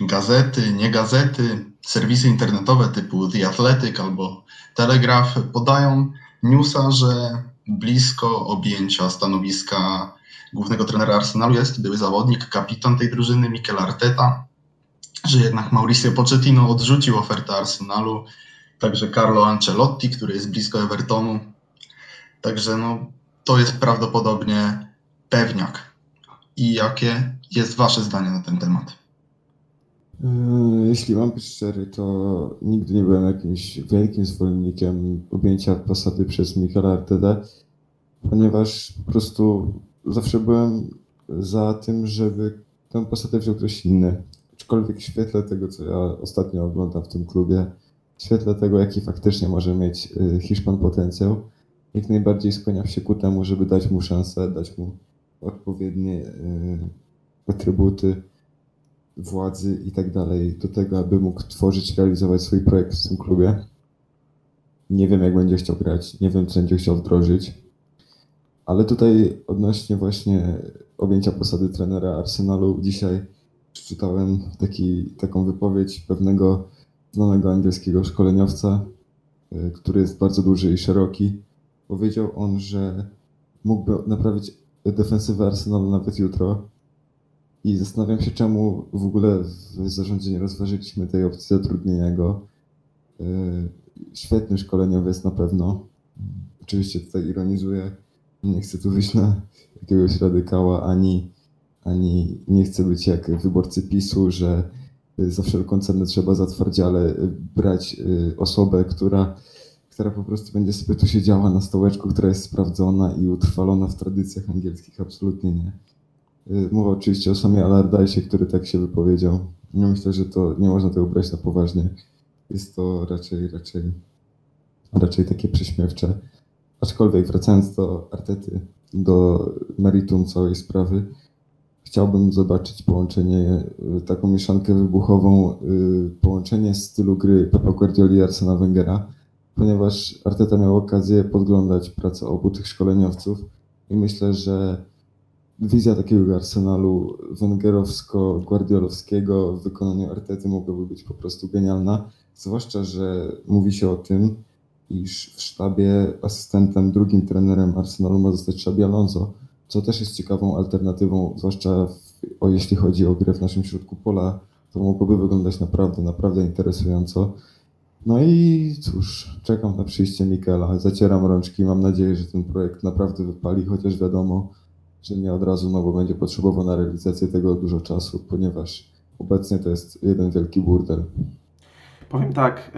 gazety, nie gazety, serwisy internetowe typu The Athletic albo Telegraph podają newsa, że blisko objęcia stanowiska głównego trenera Arsenalu jest były zawodnik, kapitan tej drużyny Mikel Arteta, że jednak Mauricio Pochettino odrzucił ofertę Arsenalu, także Carlo Ancelotti, który jest blisko Evertonu. Także no, to jest prawdopodobnie pewniak. I jakie jest Wasze zdanie na ten temat? Yy, jeśli mam być szczery, to nigdy nie byłem jakimś wielkim zwolennikiem objęcia posady przez Michaela Arteta, ponieważ po prostu zawsze byłem za tym, żeby tę posadę wziął ktoś inny. Aczkolwiek w świetle tego, co ja ostatnio oglądam w tym klubie, w świetle tego, jaki faktycznie może mieć yy, Hiszpan potencjał, jak najbardziej skłaniam się ku temu, żeby dać mu szansę, dać mu odpowiednie yy, atrybuty, władzy i tak dalej do tego, aby mógł tworzyć, realizować swój projekt w tym klubie. Nie wiem, jak będzie chciał grać, nie wiem, co będzie chciał wdrożyć. Ale tutaj odnośnie właśnie objęcia posady trenera Arsenalu, dzisiaj przeczytałem taki, taką wypowiedź pewnego znanego angielskiego szkoleniowca, y, który jest bardzo duży i szeroki. Powiedział on, że mógłby naprawić defensywę Arsenalu nawet jutro, i zastanawiam się, czemu w ogóle w zarządzie nie rozważyliśmy tej opcji zatrudnienia go. E, świetny szkoleniowiec na pewno. Oczywiście tutaj ironizuję. Nie chcę tu wyjść na jakiegoś radykała, ani ani nie chcę być jak wyborcy PiSu, że za wszelką cenę trzeba zatwardziale brać osobę, która, która po prostu będzie sobie tu siedziała na stołeczku, która jest sprawdzona i utrwalona w tradycjach angielskich. Absolutnie nie. Mowa oczywiście o samie Alardajsie, który tak się wypowiedział. Ja myślę, że to nie można tego brać na poważnie. Jest to raczej, raczej, raczej takie prześmiewcze. Aczkolwiek wracając do Artety, do meritum całej sprawy, chciałbym zobaczyć połączenie, y, taką mieszankę wybuchową, y, połączenie stylu gry Pepa Guardioli i Arsena Wengera, ponieważ Arteta miał okazję podglądać pracę obu tych szkoleniowców i myślę, że wizja takiego Arsenalu wengerowsko-guardiolowskiego w wykonaniu Artety mogłaby być po prostu genialna, zwłaszcza, że mówi się o tym, iż w sztabie asystentem, drugim trenerem Arsenalu ma zostać Xabi Alonso, co też jest ciekawą alternatywą, zwłaszcza w, o, jeśli chodzi o grę w naszym środku pola, to mogłoby wyglądać naprawdę, naprawdę interesująco. No i cóż, czekam na przyjście Mikela, zacieram rączki, mam nadzieję, że ten projekt naprawdę wypali, chociaż wiadomo, że nie od razu, no bo będzie potrzebował na realizację tego dużo czasu, ponieważ obecnie to jest jeden wielki burdel. Powiem tak,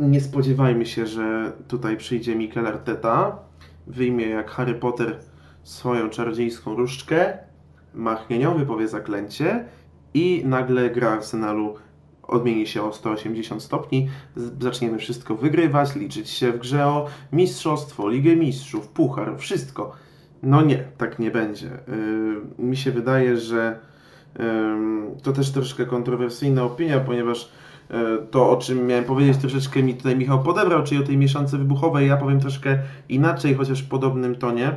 nie spodziewajmy się, że tutaj przyjdzie Mikel Arteta, wyjmie jak Harry Potter swoją czarodziejską różdżkę, machnieniowy wypowie zaklęcie i nagle gra Arsenalu odmieni się o 180 stopni, zaczniemy wszystko wygrywać, liczyć się w grze o mistrzostwo, Ligę Mistrzów, Puchar, wszystko. No nie, tak nie będzie. Yy, mi się wydaje, że yy, to też troszkę kontrowersyjna opinia, ponieważ yy, to, o czym miałem powiedzieć, troszeczkę mi tutaj Michał podebrał, czyli o tej mieszance wybuchowej, ja powiem troszkę inaczej, chociaż w podobnym tonie.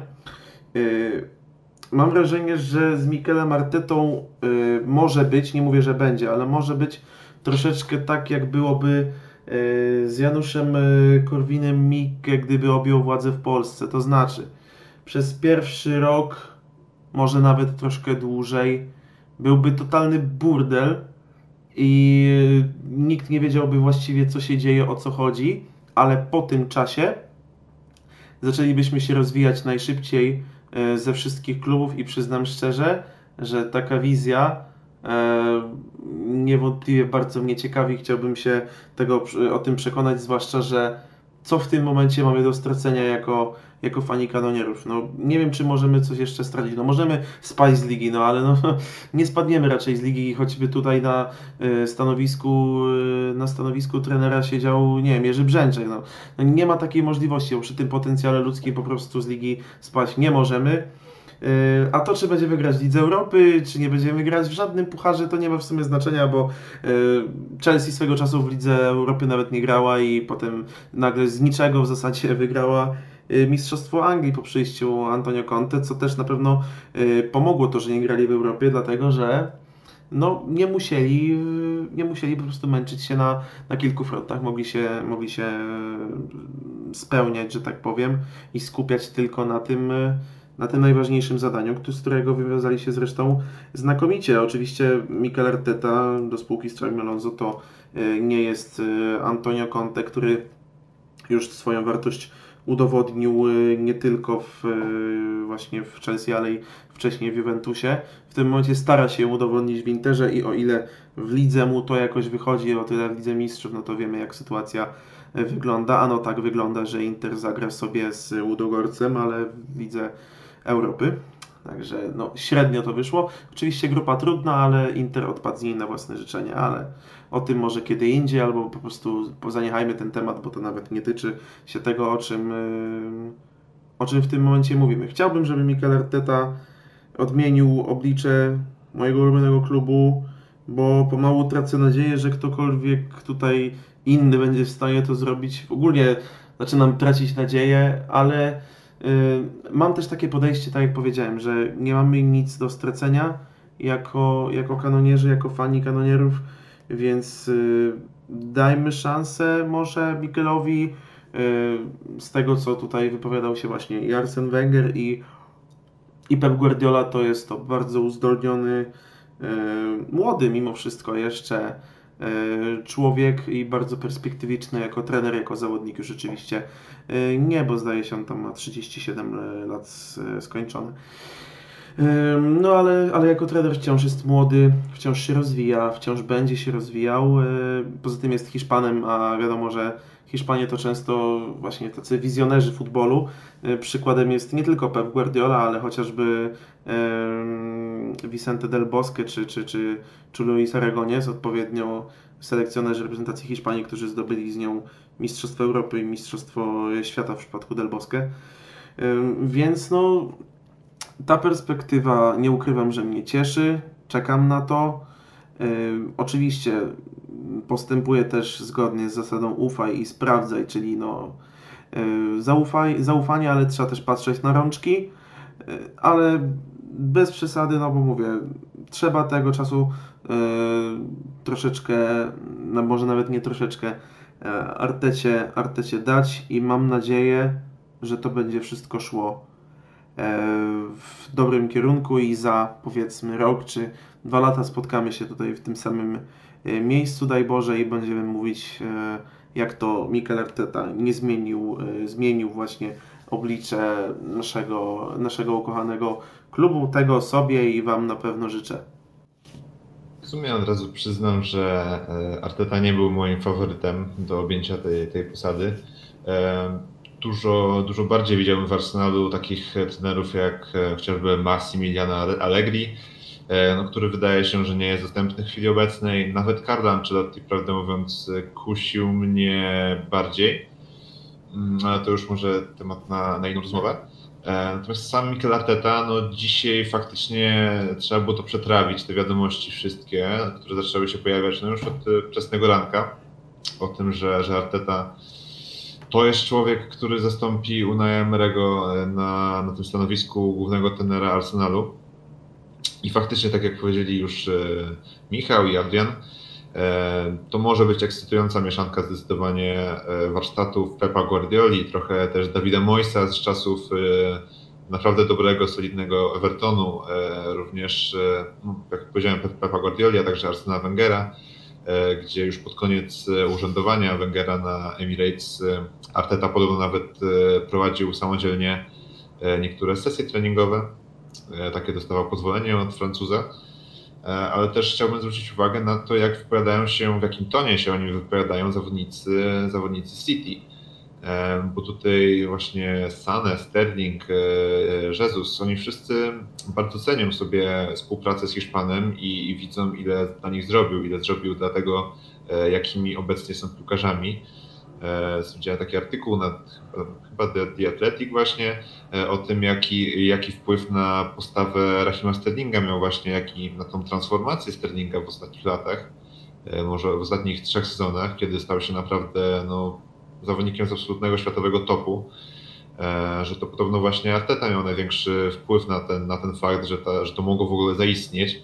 Mam wrażenie, że z Mikelem Artetą może być, nie mówię, że będzie, ale może być troszeczkę tak, jak byłoby z Januszem Korwinem Mikke, gdyby objął władzę w Polsce. To znaczy, przez pierwszy rok, może nawet troszkę dłużej, byłby totalny burdel i nikt nie wiedziałby właściwie, co się dzieje, o co chodzi, ale po tym czasie zaczęlibyśmy się rozwijać najszybciej e, ze wszystkich klubów i przyznam szczerze, że taka wizja e, niewątpliwie bardzo mnie ciekawi. Chciałbym się tego o tym przekonać, zwłaszcza, że co w tym momencie mamy do stracenia jako jako fani kanonierów. No, nie wiem, czy możemy coś jeszcze stracić. No, możemy spaść z ligi, no ale no, nie spadniemy raczej z ligi, choćby tutaj na y, stanowisku y, na stanowisku trenera siedział, nie wiem, Jerzy Brzęczek. No. no. nie ma takiej możliwości, bo przy tym potencjale ludzkim po prostu z ligi spaść nie możemy. Y, a to, czy będziemy grać w Lidze Europy, czy nie będziemy grać w żadnym pucharze, to nie ma w sumie znaczenia, bo Chelsea swego czasu w Lidze Europy nawet nie grała i potem nagle z niczego w zasadzie wygrała Mistrzostwo Anglii po przyjściu Antonio Conte, co też na pewno y, pomogło to, że nie grali w Europie, dlatego że no, nie, musieli, y, nie musieli po prostu męczyć się na, na kilku frontach, mogli się, mogli się spełniać, że tak powiem, i skupiać tylko na tym, na tym najważniejszym zadaniu, z którego wywiązali się zresztą znakomicie. Oczywiście Mikel Arteta do spółki z Alonso to nie jest Antonio Conte, który już swoją wartość udowodnił y, nie tylko w, y, właśnie w Chelsea, ale i wcześniej w Juventusie. W tym momencie stara się udowodnić w Interze i o ile w lidze mu to jakoś wychodzi, o tyle w Lidze Mistrzów, no to wiemy jak sytuacja y, wygląda. Ano tak wygląda, że Inter zagra sobie z Udogorcem, ale w Lidze Europy. Także no, średnio to wyszło. Oczywiście grupa trudna, ale Inter odpadł z niej na własne życzenie, ale o tym może kiedy indziej, albo po prostu pozaniechajmy ten temat, bo to nawet nie tyczy się tego, o czym, yy, o czym w tym momencie mówimy. Chciałbym, żeby Mikel Arteta odmienił oblicze mojego ulubionego klubu, bo pomału tracę nadzieję, że ktokolwiek tutaj inny będzie w stanie to zrobić. Ogólnie zaczynam tracić nadzieję, ale mam też takie podejście, tak jak powiedziałem, że nie mamy nic do stracenia jako, jako kanonierzy, jako fani kanonierów więc y, dajmy szansę może Mikelowi y, z tego, co tutaj wypowiadał się właśnie i Wenger i, i Pep Guardiola, to jest to bardzo uzdolniony, y, młody mimo wszystko jeszcze człowiek i bardzo perspektywiczny jako trener, jako zawodnik już rzeczywiście nie, bo zdaje się on tam ma 37 lat skończone. No ale, ale jako trener wciąż jest młody, wciąż się rozwija, wciąż będzie się rozwijał. Poza tym jest Hiszpanem, a wiadomo, że Hiszpanie to często właśnie tacy wizjonerzy futbolu. Przykładem jest nie tylko Pep Guardiola, ale chociażby Vicente del Bosque czy, czy, czy, czy Luis odpowiednio selekcjonerzy reprezentacji Hiszpanii, którzy zdobyli z nią Mistrzostwo Europy i Mistrzostwo Świata w przypadku Del Bosque. Więc no, ta perspektywa, nie ukrywam, że mnie cieszy, czekam na to. Oczywiście postępuję też zgodnie z zasadą ufaj i sprawdzaj, czyli no, zaufaj, zaufanie, ale trzeba też patrzeć na rączki, ale bez przesady, no bo mówię, trzeba tego czasu troszeczkę, no może nawet nie troszeczkę, Artecie, Artecie dać i mam nadzieję, że to będzie wszystko szło e, w dobrym kierunku i za powiedzmy rok czy dwa lata spotkamy się tutaj w tym samym e, miejscu, daj Boże, i będziemy mówić, e, jak to Mikel Arteta nie zmienił, zmienił właśnie oblicze naszego, naszego ukochanego klubu. Tego sobie i Wam na pewno życzę. W sumie od razu przyznam, że Arteta nie był moim faworytem do objęcia tej, tej posady dużo, dużo bardziej widziałbym w Arsenalu takich trenerów jak e, chociażby Massimiliano Allegri, e, no, który wydaje się, że nie jest dostępny w chwili obecnej. Nawet Carlo Ancelotti, prawdę mówiąc, kusił mnie bardziej, mm, ale to już może temat na, na inną rozmowę. E, natomiast sam Mikel Arteta, no dzisiaj faktycznie trzeba było to przetrawić, te wiadomości wszystkie, które zaczęły się pojawiać no już od wczesnego ranka, o tym, że, że Arteta to jest człowiek, który zastąpi Unai e, na, na tym stanowisku głównego tenera Arsenalu. I faktycznie, tak jak powiedzieli już e, Michał i Adrian, e, to może być ekscytująca mieszanka zdecydowanie warsztatów Pepa Guardioli, trochę też Dawida Moisa z czasów naprawdę dobrego, solidnego Evertonu, również, no, jak powiedziałem, Pepa Guardioli, a także Arsena Wengera E, gdzie już pod koniec e, urzędowania Wengera na Emirates e, Arteta podobno nawet prowadził samodzielnie niektóre sesje treningowe. Takie dostawał pozwolenie od Francuza. Ale też chciałbym zwrócić uwagę na to, jak wypowiadają się, w jakim tonie się oni wypowiadają zawodnicy, zawodnicy City bo tutaj właśnie Sane, Sterling, e, Jesus, oni wszyscy bardzo cenią sobie współpracę z Hiszpanem i, i widzą, ile dla nich zrobił, ile zrobił dla tego, e, jakimi obecnie są piłkarzami. E, widziałem taki artykuł na chyba The Athletic właśnie o tym, jaki, jaki wpływ na postawę Rahima Sterlinga miał właśnie, jaki na tą transformację Sterlinga w ostatnich latach, może w ostatnich trzech sezonach, kiedy stał się naprawdę no, zawodnikiem z absolutnego światowego topu, e, że to podobno właśnie Arteta miał największy wpływ na ten, na ten fakt, że, ta, że to mogło w ogóle zaistnieć.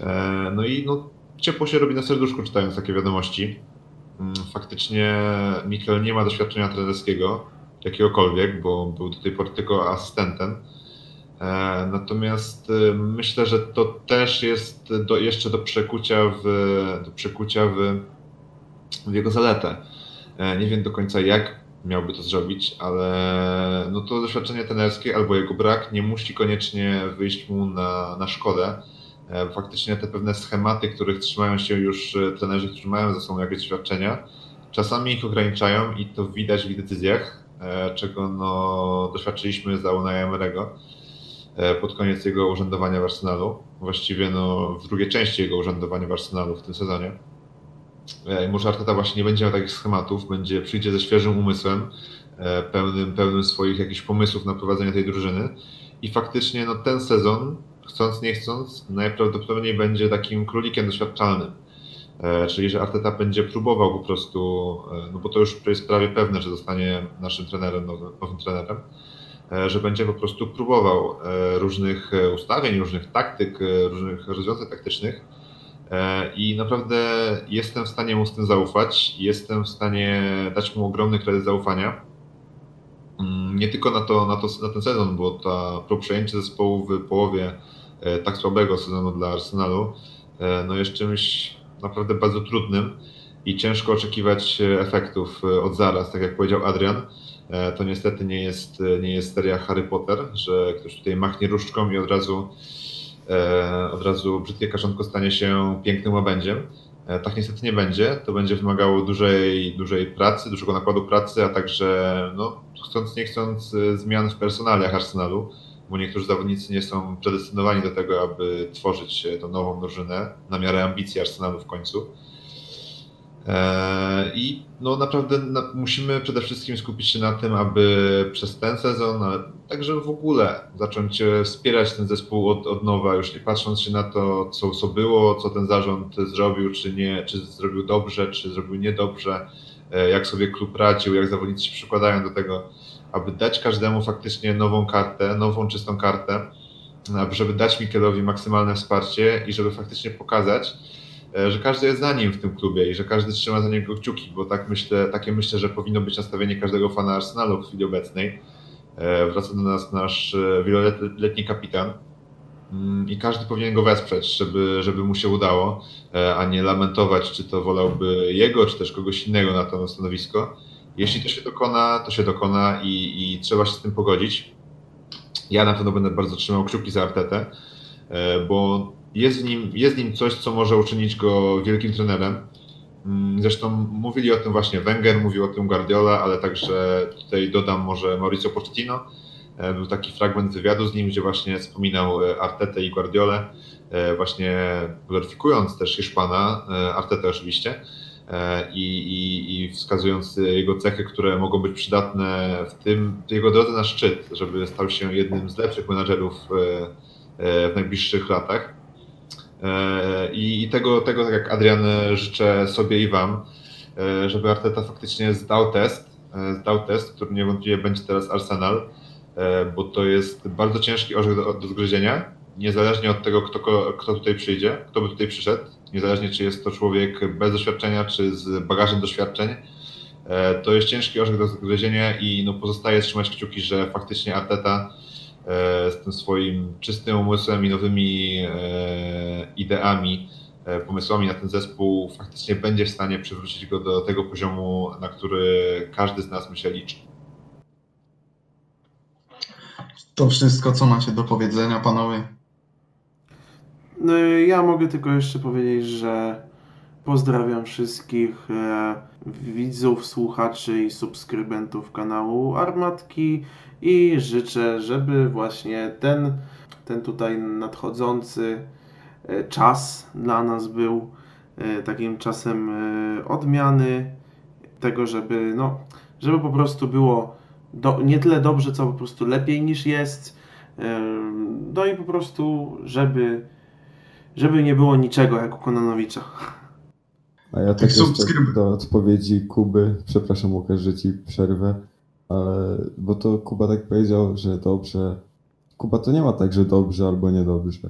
E, no i no, ciepło się robi na serduszku czytając takie wiadomości. Mm, faktycznie Mikel nie ma doświadczenia trenerskiego, jakiegokolwiek, bo był do tej pory tylko asystentem. E, natomiast myślę, że to też jest do, jeszcze do przekucia w, do przekucia w, w jego zaletę. E, nie wiem do końca jak miałby to zrobić, ale no to doświadczenie trenerskie albo jego brak nie musi koniecznie wyjść mu na, na szkodę. E, faktycznie te pewne schematy, których trzymają się już e, trenerzy, którzy mają za sobą jakieś doświadczenia, czasami ich ograniczają i to widać w decyzjach, czego no, doświadczyliśmy za Unai Emery'ego pod koniec jego urzędowania w Arsenalu, właściwie no, w drugiej części jego urzędowania w Arsenalu w tym sezonie. E, może Arteta właśnie nie będzie miał takich schematów, będzie, przyjdzie ze świeżym umysłem, e, pełnym, pełnym swoich jakichś pomysłów na prowadzenie tej drużyny i faktycznie no, ten sezon, chcąc nie chcąc, najprawdopodobniej będzie takim królikiem doświadczalnym. E, czyli, że Arteta będzie próbował po prostu, no bo to już jest prawie pewne, że zostanie naszym trenerem, nowym, nowym trenerem, że będzie po prostu próbował różnych ustawień, różnych taktyk, różnych rozwiązań taktycznych, E, I naprawdę jestem w stanie mu z tym zaufać. Jestem w stanie dać mu ogromny kredyt zaufania. Mm, nie tylko na, to, na, to, na ten sezon, bo to, to przejęcie zespołu w połowie e, tak słabego sezonu dla Arsenalu e, no jest czymś naprawdę bardzo trudnym i ciężko oczekiwać efektów od zaraz, tak jak powiedział Adrian. e, to niestety nie jest, nie jest seria Harry Potter, że ktoś tutaj machnie różdżką i od razu, e, od razu brzydkie kaczątko stanie się pięknym łabędziem. E, tak niestety nie będzie. To będzie wymagało dużej, dużej pracy, dużego nakładu pracy, a także no, chcąc nie chcąc zmian w personaliach Arsenalu, bo niektórzy zawodnicy nie są predestynowani do tego, aby tworzyć tą nową drużynę na miarę ambicji Arsenalu w końcu. E, I no naprawdę musimy przede wszystkim skupić się na tym, aby przez ten sezon, ale także w ogóle zacząć e, wspierać ten zespół od, od nowa, już nie patrząc się na to, co, co było, co ten zarząd zrobił, czy nie, czy zrobił dobrze, czy zrobił niedobrze, e, jak sobie klub radził, jak zawodnicy się przykładają do tego, aby dać każdemu faktycznie nową kartę, nową czystą kartę, żeby dać Mikelowi maksymalne wsparcie i żeby faktycznie pokazać, E, że każdy jest za nim w tym klubie i że każdy trzyma za niego kciuki, bo tak myślę, takie myślę, że powinno być nastawienie każdego fana Arsenalu w chwili obecnej. E, wraca do nas nasz e, wieloletni kapitan mm, i każdy powinien go wesprzeć, żeby, żeby mu się udało, a nie lamentować, czy to wolałby jego, czy też kogoś innego na to stanowisko. Jeśli to się dokona, to się dokona i, i trzeba się z tym pogodzić. Ja na pewno będę bardzo trzymał kciuki za Artetę, bo jest w, nim, jest w nim coś, co może uczynić go wielkim trenerem. Mm, zresztą mówili o tym właśnie Wenger, mówił o tym Guardiola, ale także tutaj dodam może Mauricio Pochettino. E, był taki fragment wywiadu z nim, gdzie właśnie wspominał e, Artetę i Guardiolę, e, właśnie gloryfikując też Hiszpana, Artetę oczywiście, i, i, i wskazując jego cechy, które mogą być przydatne w tym, w jego drodze na szczyt, żeby stał się jednym z lepszych menadżerów w najbliższych latach. E, I tego, tego, tak jak Adrian, życzę sobie i Wam, e, żeby Arteta faktycznie zdał test, e, zdał test, który niewątpliwie będzie teraz Arsenal, bo to jest bardzo ciężki orzech do, do zgryzienia, niezależnie od tego, kto, kto tutaj przyjdzie, kto by tutaj przyszedł, niezależnie czy jest to człowiek bez doświadczenia, czy z bagażem doświadczeń, to jest ciężki orzech do zgryzienia i no, pozostaje trzymać kciuki, że faktycznie Arteta E, z tym swoim czystym umysłem i nowymi e, ideami, e, pomysłami na ten zespół faktycznie będzie w stanie przywrócić go do tego poziomu, na który każdy z nas myślę liczy. To wszystko, co macie do powiedzenia, panowie? No, ja mogę tylko jeszcze powiedzieć, że pozdrawiam wszystkich widzów, słuchaczy i subskrybentów kanału Armatki i życzę, żeby właśnie ten, ten tutaj nadchodzący e, czas dla nas był e, takim czasem e, odmiany, tego, żeby, no, żeby po prostu było do, nie tyle dobrze, co po prostu lepiej niż jest. No i po prostu, żeby, żeby nie było niczego jak u Kononowicza. A ja tak jeszcze do odpowiedzi Kuby, przepraszam Łukasz, że Ci przerwę, ale, bo to Kuba tak powiedział, że dobrze. Kuba to nie ma tak, że dobrze albo niedobrze.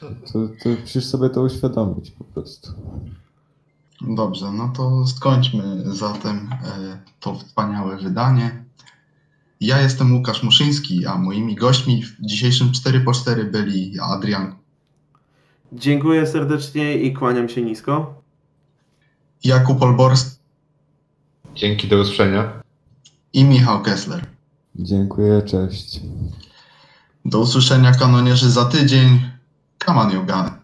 To, to musisz sobie to uświadomić po prostu. Dobrze, no to skończmy zatem e, to wspaniałe wydanie. Ja jestem Łukasz Muszyński, a moimi gośćmi w dzisiejszym 4 po 4 byli Adrian. Dziękuję serdecznie i kłaniam się nisko. Jakub Olborski. Dzięki, do usłyszenia. I Michał Kessler. Dziękuję, cześć. Do usłyszenia kanonierzy za tydzień. Kaman Jogany.